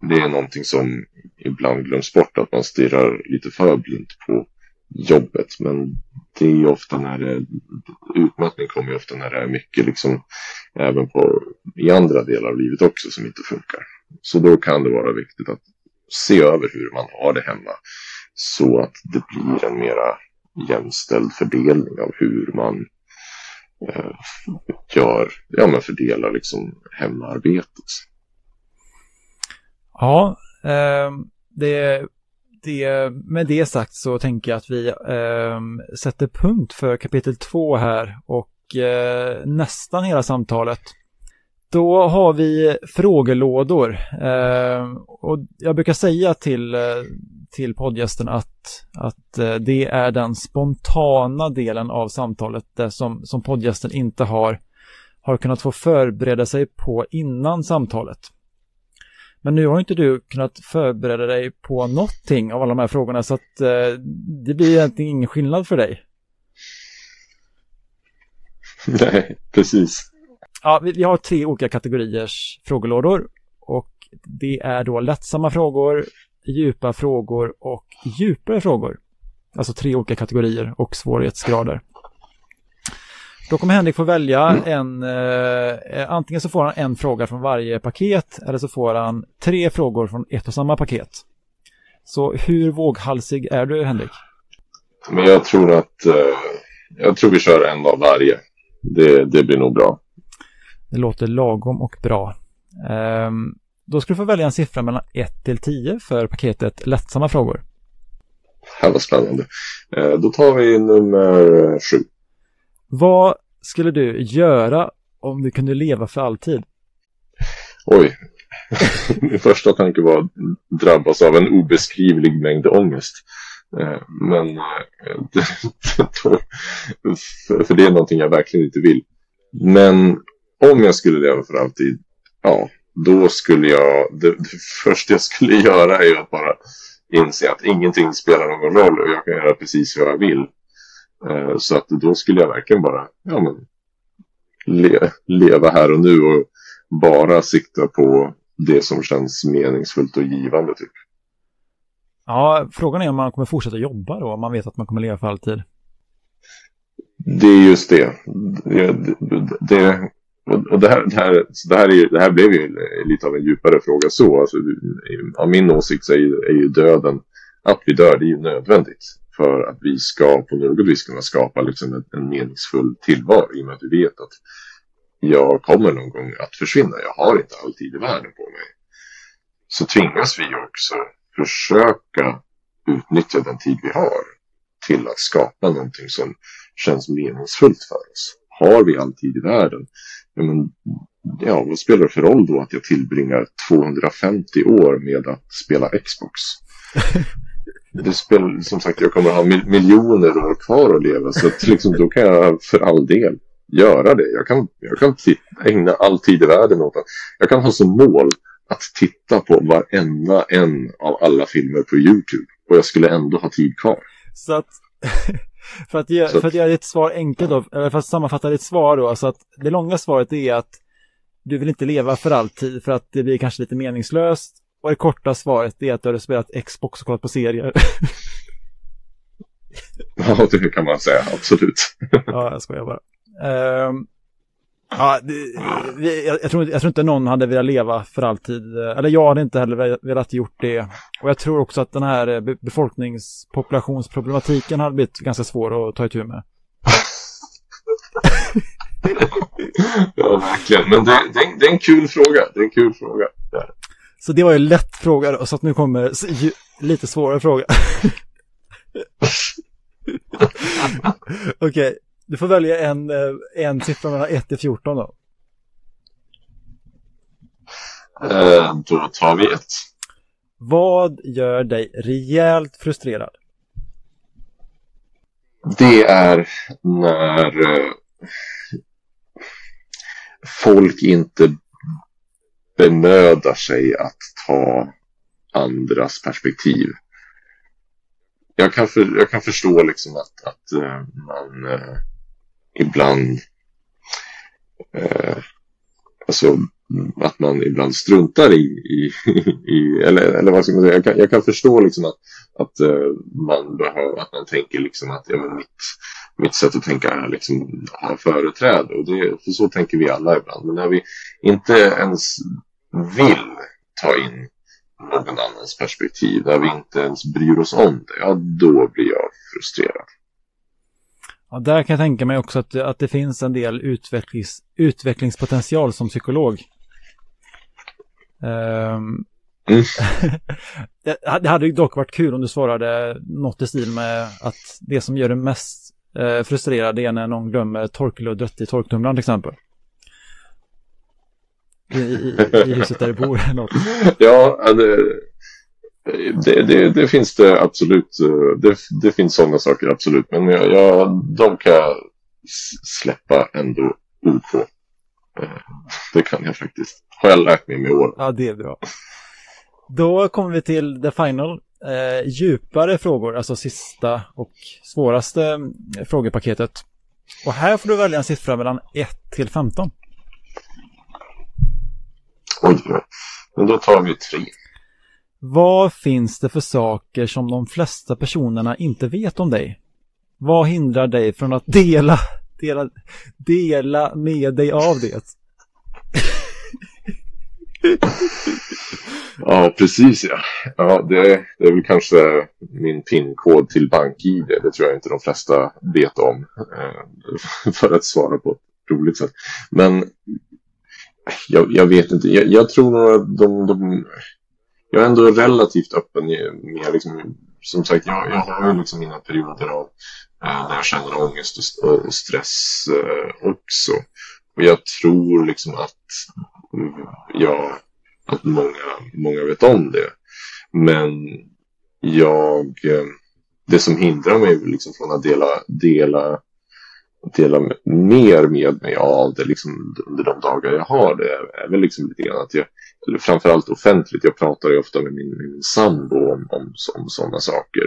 Det är någonting som ibland glöms bort, att man stirrar lite för blint på jobbet. Men det är ofta när det, utmattning kommer ju ofta när det är mycket liksom även på, i andra delar av livet också som inte funkar. Så då kan det vara viktigt att se över hur man har det hemma så att det blir en mera jämställd fördelning av hur man eh, gör, ja men fördelar liksom hemarbetet. Ja, eh, det, det, med det sagt så tänker jag att vi eh, sätter punkt för kapitel två här och eh, nästan hela samtalet. Då har vi frågelådor. Eh, och jag brukar säga till, eh, till poddgästen att, att eh, det är den spontana delen av samtalet där som, som poddgästen inte har, har kunnat få förbereda sig på innan samtalet. Men nu har inte du kunnat förbereda dig på någonting av alla de här frågorna så att eh, det blir egentligen ingen skillnad för dig. (laughs) Nej, precis. Ja, vi, vi har tre olika kategoriers frågelådor och det är då lättsamma frågor, djupa frågor och djupare frågor. Alltså tre olika kategorier och svårighetsgrader. Då kommer Henrik få välja en, eh, antingen så får han en fråga från varje paket eller så får han tre frågor från ett och samma paket. Så hur våghalsig är du Henrik? Men jag tror att, eh, jag tror vi kör en av varje. Det, det blir nog bra. Det låter lagom och bra. Eh, då ska du få välja en siffra mellan 1 till 10 för paketet lättsamma frågor. Här var spännande. Eh, då tar vi nummer 7. Vad skulle du göra om du kunde leva för alltid? Oj. (laughs) Min första tanke var att drabbas av en obeskrivlig mängd ångest. Eh, men eh, (laughs) för det är någonting jag verkligen inte vill. Men om jag skulle leva för alltid, ja, då skulle jag, det, det första jag skulle (laughs) göra är att bara inse att ingenting spelar någon roll och jag kan göra precis vad jag vill. Eh, så att då skulle jag verkligen bara ja, men, le, leva här och nu och bara sikta på det som känns meningsfullt och givande. Typ. Ja, frågan är om man kommer fortsätta jobba då, om man vet att man kommer leva för alltid. Det är just det. det, det, det och det här, det, här, det, här är, det här blev ju lite av en djupare fråga så. Alltså, av min åsikt så är ju, är ju döden, att vi dör, det är ju nödvändigt för att vi ska på något vis kunna skapa liksom en, en meningsfull tillvaro i och med att vi vet att jag kommer någon gång att försvinna. Jag har inte all tid i världen på mig. Så tvingas vi också försöka utnyttja den tid vi har till att skapa någonting som känns meningsfullt för oss. Har vi all tid i världen, ja, men, ja, vad spelar det för roll då att jag tillbringar 250 år med att spela Xbox? (laughs) det spelar, som sagt, jag kommer ha miljoner år kvar att leva. Så att, liksom, då kan jag för all del göra det. Jag kan, jag kan ägna all tid i världen åt det. Jag kan ha som mål att titta på varenda en av alla filmer på YouTube. Och jag skulle ändå ha tid kvar. Så att, (laughs) för att, ge, för att göra ditt svar enkelt då, eller för att sammanfatta ditt svar då, alltså att det långa svaret är att du vill inte leva för alltid för att det blir kanske lite meningslöst och det korta svaret är att du har spelat Xbox och kollat på serier. (laughs) ja, det kan man säga, absolut. (laughs) ja, jag skojar bara. Um, ja, det, jag, jag, tror, jag tror inte någon hade velat leva för alltid. Eller jag hade inte heller velat gjort det. Och jag tror också att den här befolkningspopulationsproblematiken hade blivit ganska svår att ta itu med. (laughs) ja, verkligen. Men det, det, det, är en kul fråga. Det är en kul fråga. Så det var ju en lätt fråga då, så att nu kommer lite svårare fråga. (laughs) Okej, okay, du får välja en, eh, en siffra mellan 1 till 14 då. Eh, då tar vi ett. Vad gör dig rejält frustrerad? Det är när eh, folk inte bemödar sig att ta andras perspektiv. jag, kan för, jag kan förstå liksom att, att uh, man uh, ibland uh, alltså att man ibland struntar i, i, i eller, eller vad ska man säga, jag kan, jag kan förstå liksom att, att uh, man behöver, att man tänker liksom att ja, men mitt, mitt sätt att tänka är liksom ha företräde och det, för så tänker vi alla ibland. Men när vi inte ens vill ta in någon annans perspektiv, där vi inte ens bryr oss om det, ja då blir jag frustrerad. Ja, där kan jag tänka mig också att, att det finns en del utvecklings, utvecklingspotential som psykolog. Um, mm. (laughs) det hade dock varit kul om du svarade något i stil med att det som gör det mest eh, frustrerad är när någon glömmer torkluddret i torktumlaren till exempel. I, i, i huset där du bor eller något. (laughs) Ja, det, det, det, det, finns det absolut. Det, det finns sådana saker absolut. Men jag, jag, de kan jag släppa ändå OK. Eh, det kan jag faktiskt. Har jag lärt mig med åren. Ja, det är bra. Då kommer vi till the final eh, djupare frågor, alltså sista och svåraste eh, frågepaketet. Och här får du välja en siffra mellan 1 till 15. Oj, men då tar vi 3. Vad finns det för saker som de flesta personerna inte vet om dig? Vad hindrar dig från att dela, dela, dela med dig av det? Ja, precis ja. ja det, det är väl kanske min pinkod till BankID. Det tror jag inte de flesta vet om. Eh, (laughs) för att svara på ett roligt sätt. Men jag, jag vet inte. Jag, jag, tror nog att de, de... Jag är ändå relativt öppen med liksom, som sagt, jag, jag har ju liksom mina perioder av eh, när jag känner ångest och, och stress eh, också. Och jag tror liksom att jag att många, många vet om det. Men jag, eh, det som hindrar mig liksom från att dela, dela, dela mer med mig av det liksom under de dagar jag har det är väl liksom lite grann att jag, eller framförallt offentligt, jag pratar ju ofta med min, min sambo om, om, om sådana saker.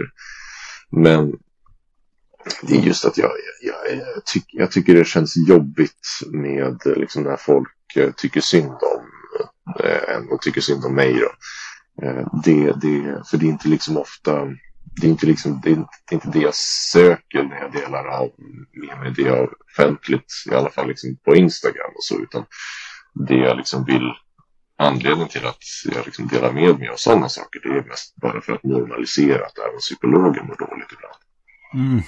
Men det är just att jag, jag, jag, tyck, jag tycker det känns jobbigt med liksom när folk eh, tycker synd om eh, en och tycker synd om mig. Då. Eh, det, det, för det är inte liksom ofta det är inte, liksom, det är inte det jag söker när jag delar av med mig det jag offentligt, i alla fall liksom på Instagram och så, utan det jag liksom vill, anledningen till att jag liksom delar med mig av sådana saker, det är mest bara för att normalisera att även psykologer mår dåligt ibland. Mm.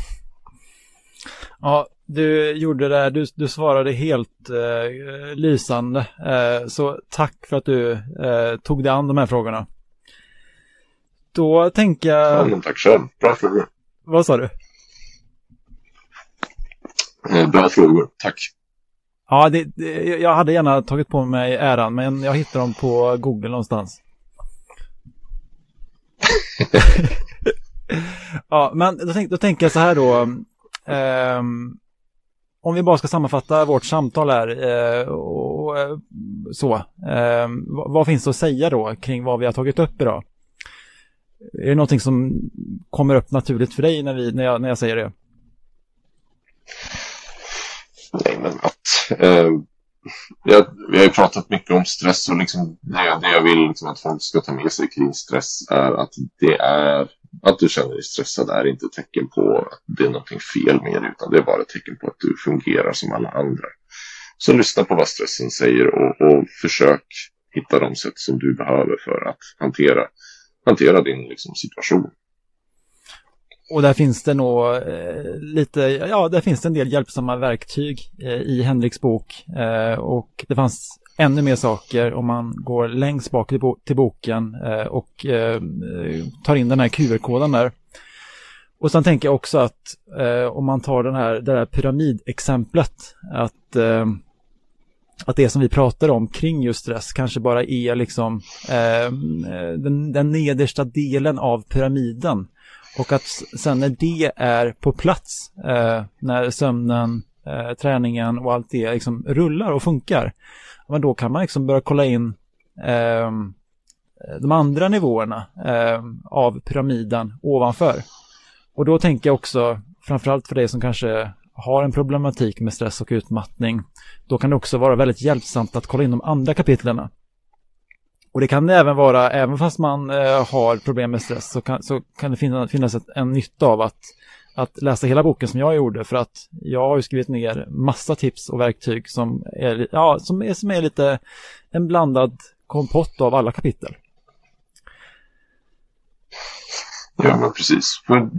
Ja, du gjorde det, du, du svarade helt eh, lysande. Eh, så tack för att du eh, tog dig an de här frågorna. Då tänker jag... Ja, men tack själv. Bra frågor. Vad sa du? Eh, bra frågor, tack. Ja, det, det, jag hade gärna tagit på mig äran, men jag hittade dem på Google någonstans. (laughs) ja, men då, tänk, då tänker jag så här då. Um, om vi bara ska sammanfatta vårt samtal här eh, och eh, så. Eh, vad, vad, finns det att säga då kring vad vi har tagit upp idag? Är det någonting som kommer upp naturligt för dig när, vi, när, jag, när jag säger det? Nej, men att... Eh, jag, vi har ju pratat mycket om stress och liksom det, det jag vill liksom att folk ska ta med sig kring stress är att det är att du känner dig stressad är inte ett tecken på att det är någonting fel med dig, utan det är bara ett tecken på att du fungerar som alla andra. Så lyssna på vad stressen säger och, och försök hitta de sätt som du behöver för att hantera, hantera din liksom, situation. Och där finns det nog eh, lite, ja, där finns det en del hjälpsamma verktyg eh, i Henriks bok. Eh, och det fanns ännu mer saker om man går längst bak till, bo till boken eh, och eh, tar in den här QR-koden där. Och sen tänker jag också att eh, om man tar den här, det här pyramidexemplet, att, eh, att det som vi pratar om kring just stress kanske bara är liksom eh, den, den nedersta delen av pyramiden. Och att sen när det är på plats, eh, när sömnen, eh, träningen och allt det liksom rullar och funkar, men då kan man liksom börja kolla in eh, de andra nivåerna eh, av pyramiden ovanför. Och då tänker jag också, framförallt för dig som kanske har en problematik med stress och utmattning, då kan det också vara väldigt hjälpsamt att kolla in de andra kapitlerna. Och det kan det även vara, även fast man eh, har problem med stress, så kan, så kan det finnas, finnas ett, en nytta av att, att läsa hela boken som jag gjorde, för att jag har ju skrivit ner massa tips och verktyg som är, ja, som är, som är lite en blandad kompott av alla kapitel. Ja, men precis. För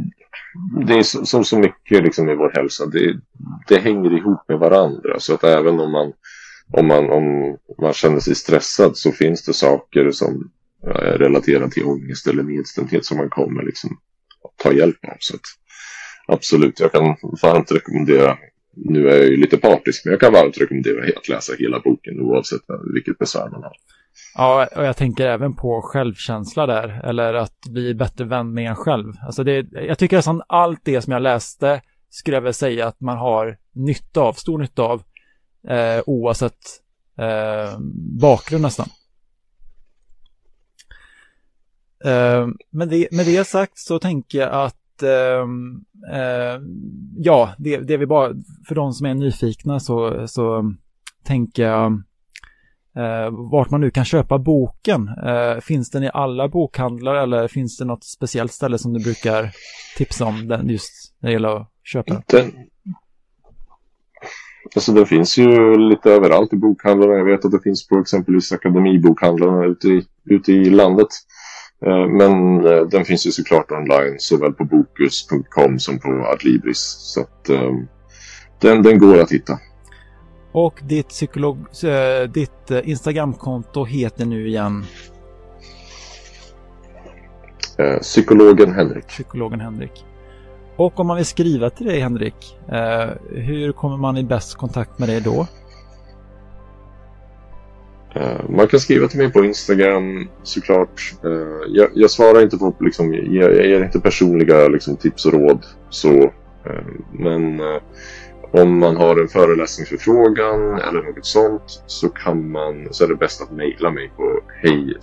det är som så mycket liksom i vår hälsa, det, det hänger ihop med varandra. Så att även om man, om, man, om man känner sig stressad så finns det saker som eh, är relaterade till ångest eller nedstämdhet som man kommer liksom ta hjälp av. Så att, absolut, jag kan varmt rekommendera, nu är jag ju lite partisk, men jag kan varmt rekommendera att läsa hela boken oavsett vilket besvär man har. Ja, och jag tänker även på självkänsla där, eller att bli bättre vän med en själv. Alltså det, jag tycker nästan allt det som jag läste skulle jag väl säga att man har nytta av, stor nytta av, eh, oavsett eh, bakgrund nästan. Eh, med, det, med det sagt så tänker jag att ehm, eh, ja, det, det vi bara, för de som är nyfikna så, så tänker jag eh, vart man nu kan köpa boken. Eh, finns den i alla bokhandlar eller finns det något speciellt ställe som du brukar tipsa om den just när det gäller att köpa den? Alltså den finns ju lite överallt i bokhandlarna. Jag vet att det finns på exempelvis akademibokhandlarna ute i, ute i landet. Eh, men eh, den finns ju såklart online såväl på bokus.com som på Adlibris. Så att eh, den, den går att hitta. Och ditt, psykolog, äh, ditt äh, Instagramkonto heter nu igen? Äh, psykologen Henrik. Psykologen Henrik. Och om man vill skriva till dig Henrik, hur kommer man i bäst kontakt med dig då? Man kan skriva till mig på Instagram såklart. Jag, jag svarar inte på, liksom, jag, jag ger inte personliga liksom, tips och råd. Så, men om man har en föreläsningsförfrågan eller något sånt så, kan man, så är det bäst att mejla mig på hej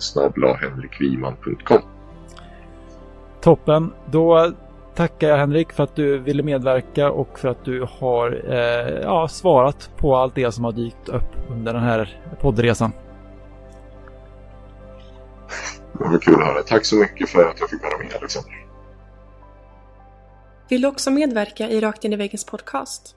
Toppen. Då tackar jag Henrik för att du ville medverka och för att du har eh, ja, svarat på allt det som har dykt upp under den här poddresan. (laughs) Det var kul att höra. Tack så mycket för att jag fick vara med Alexander. Vill du också medverka i Rakt in i väggens podcast?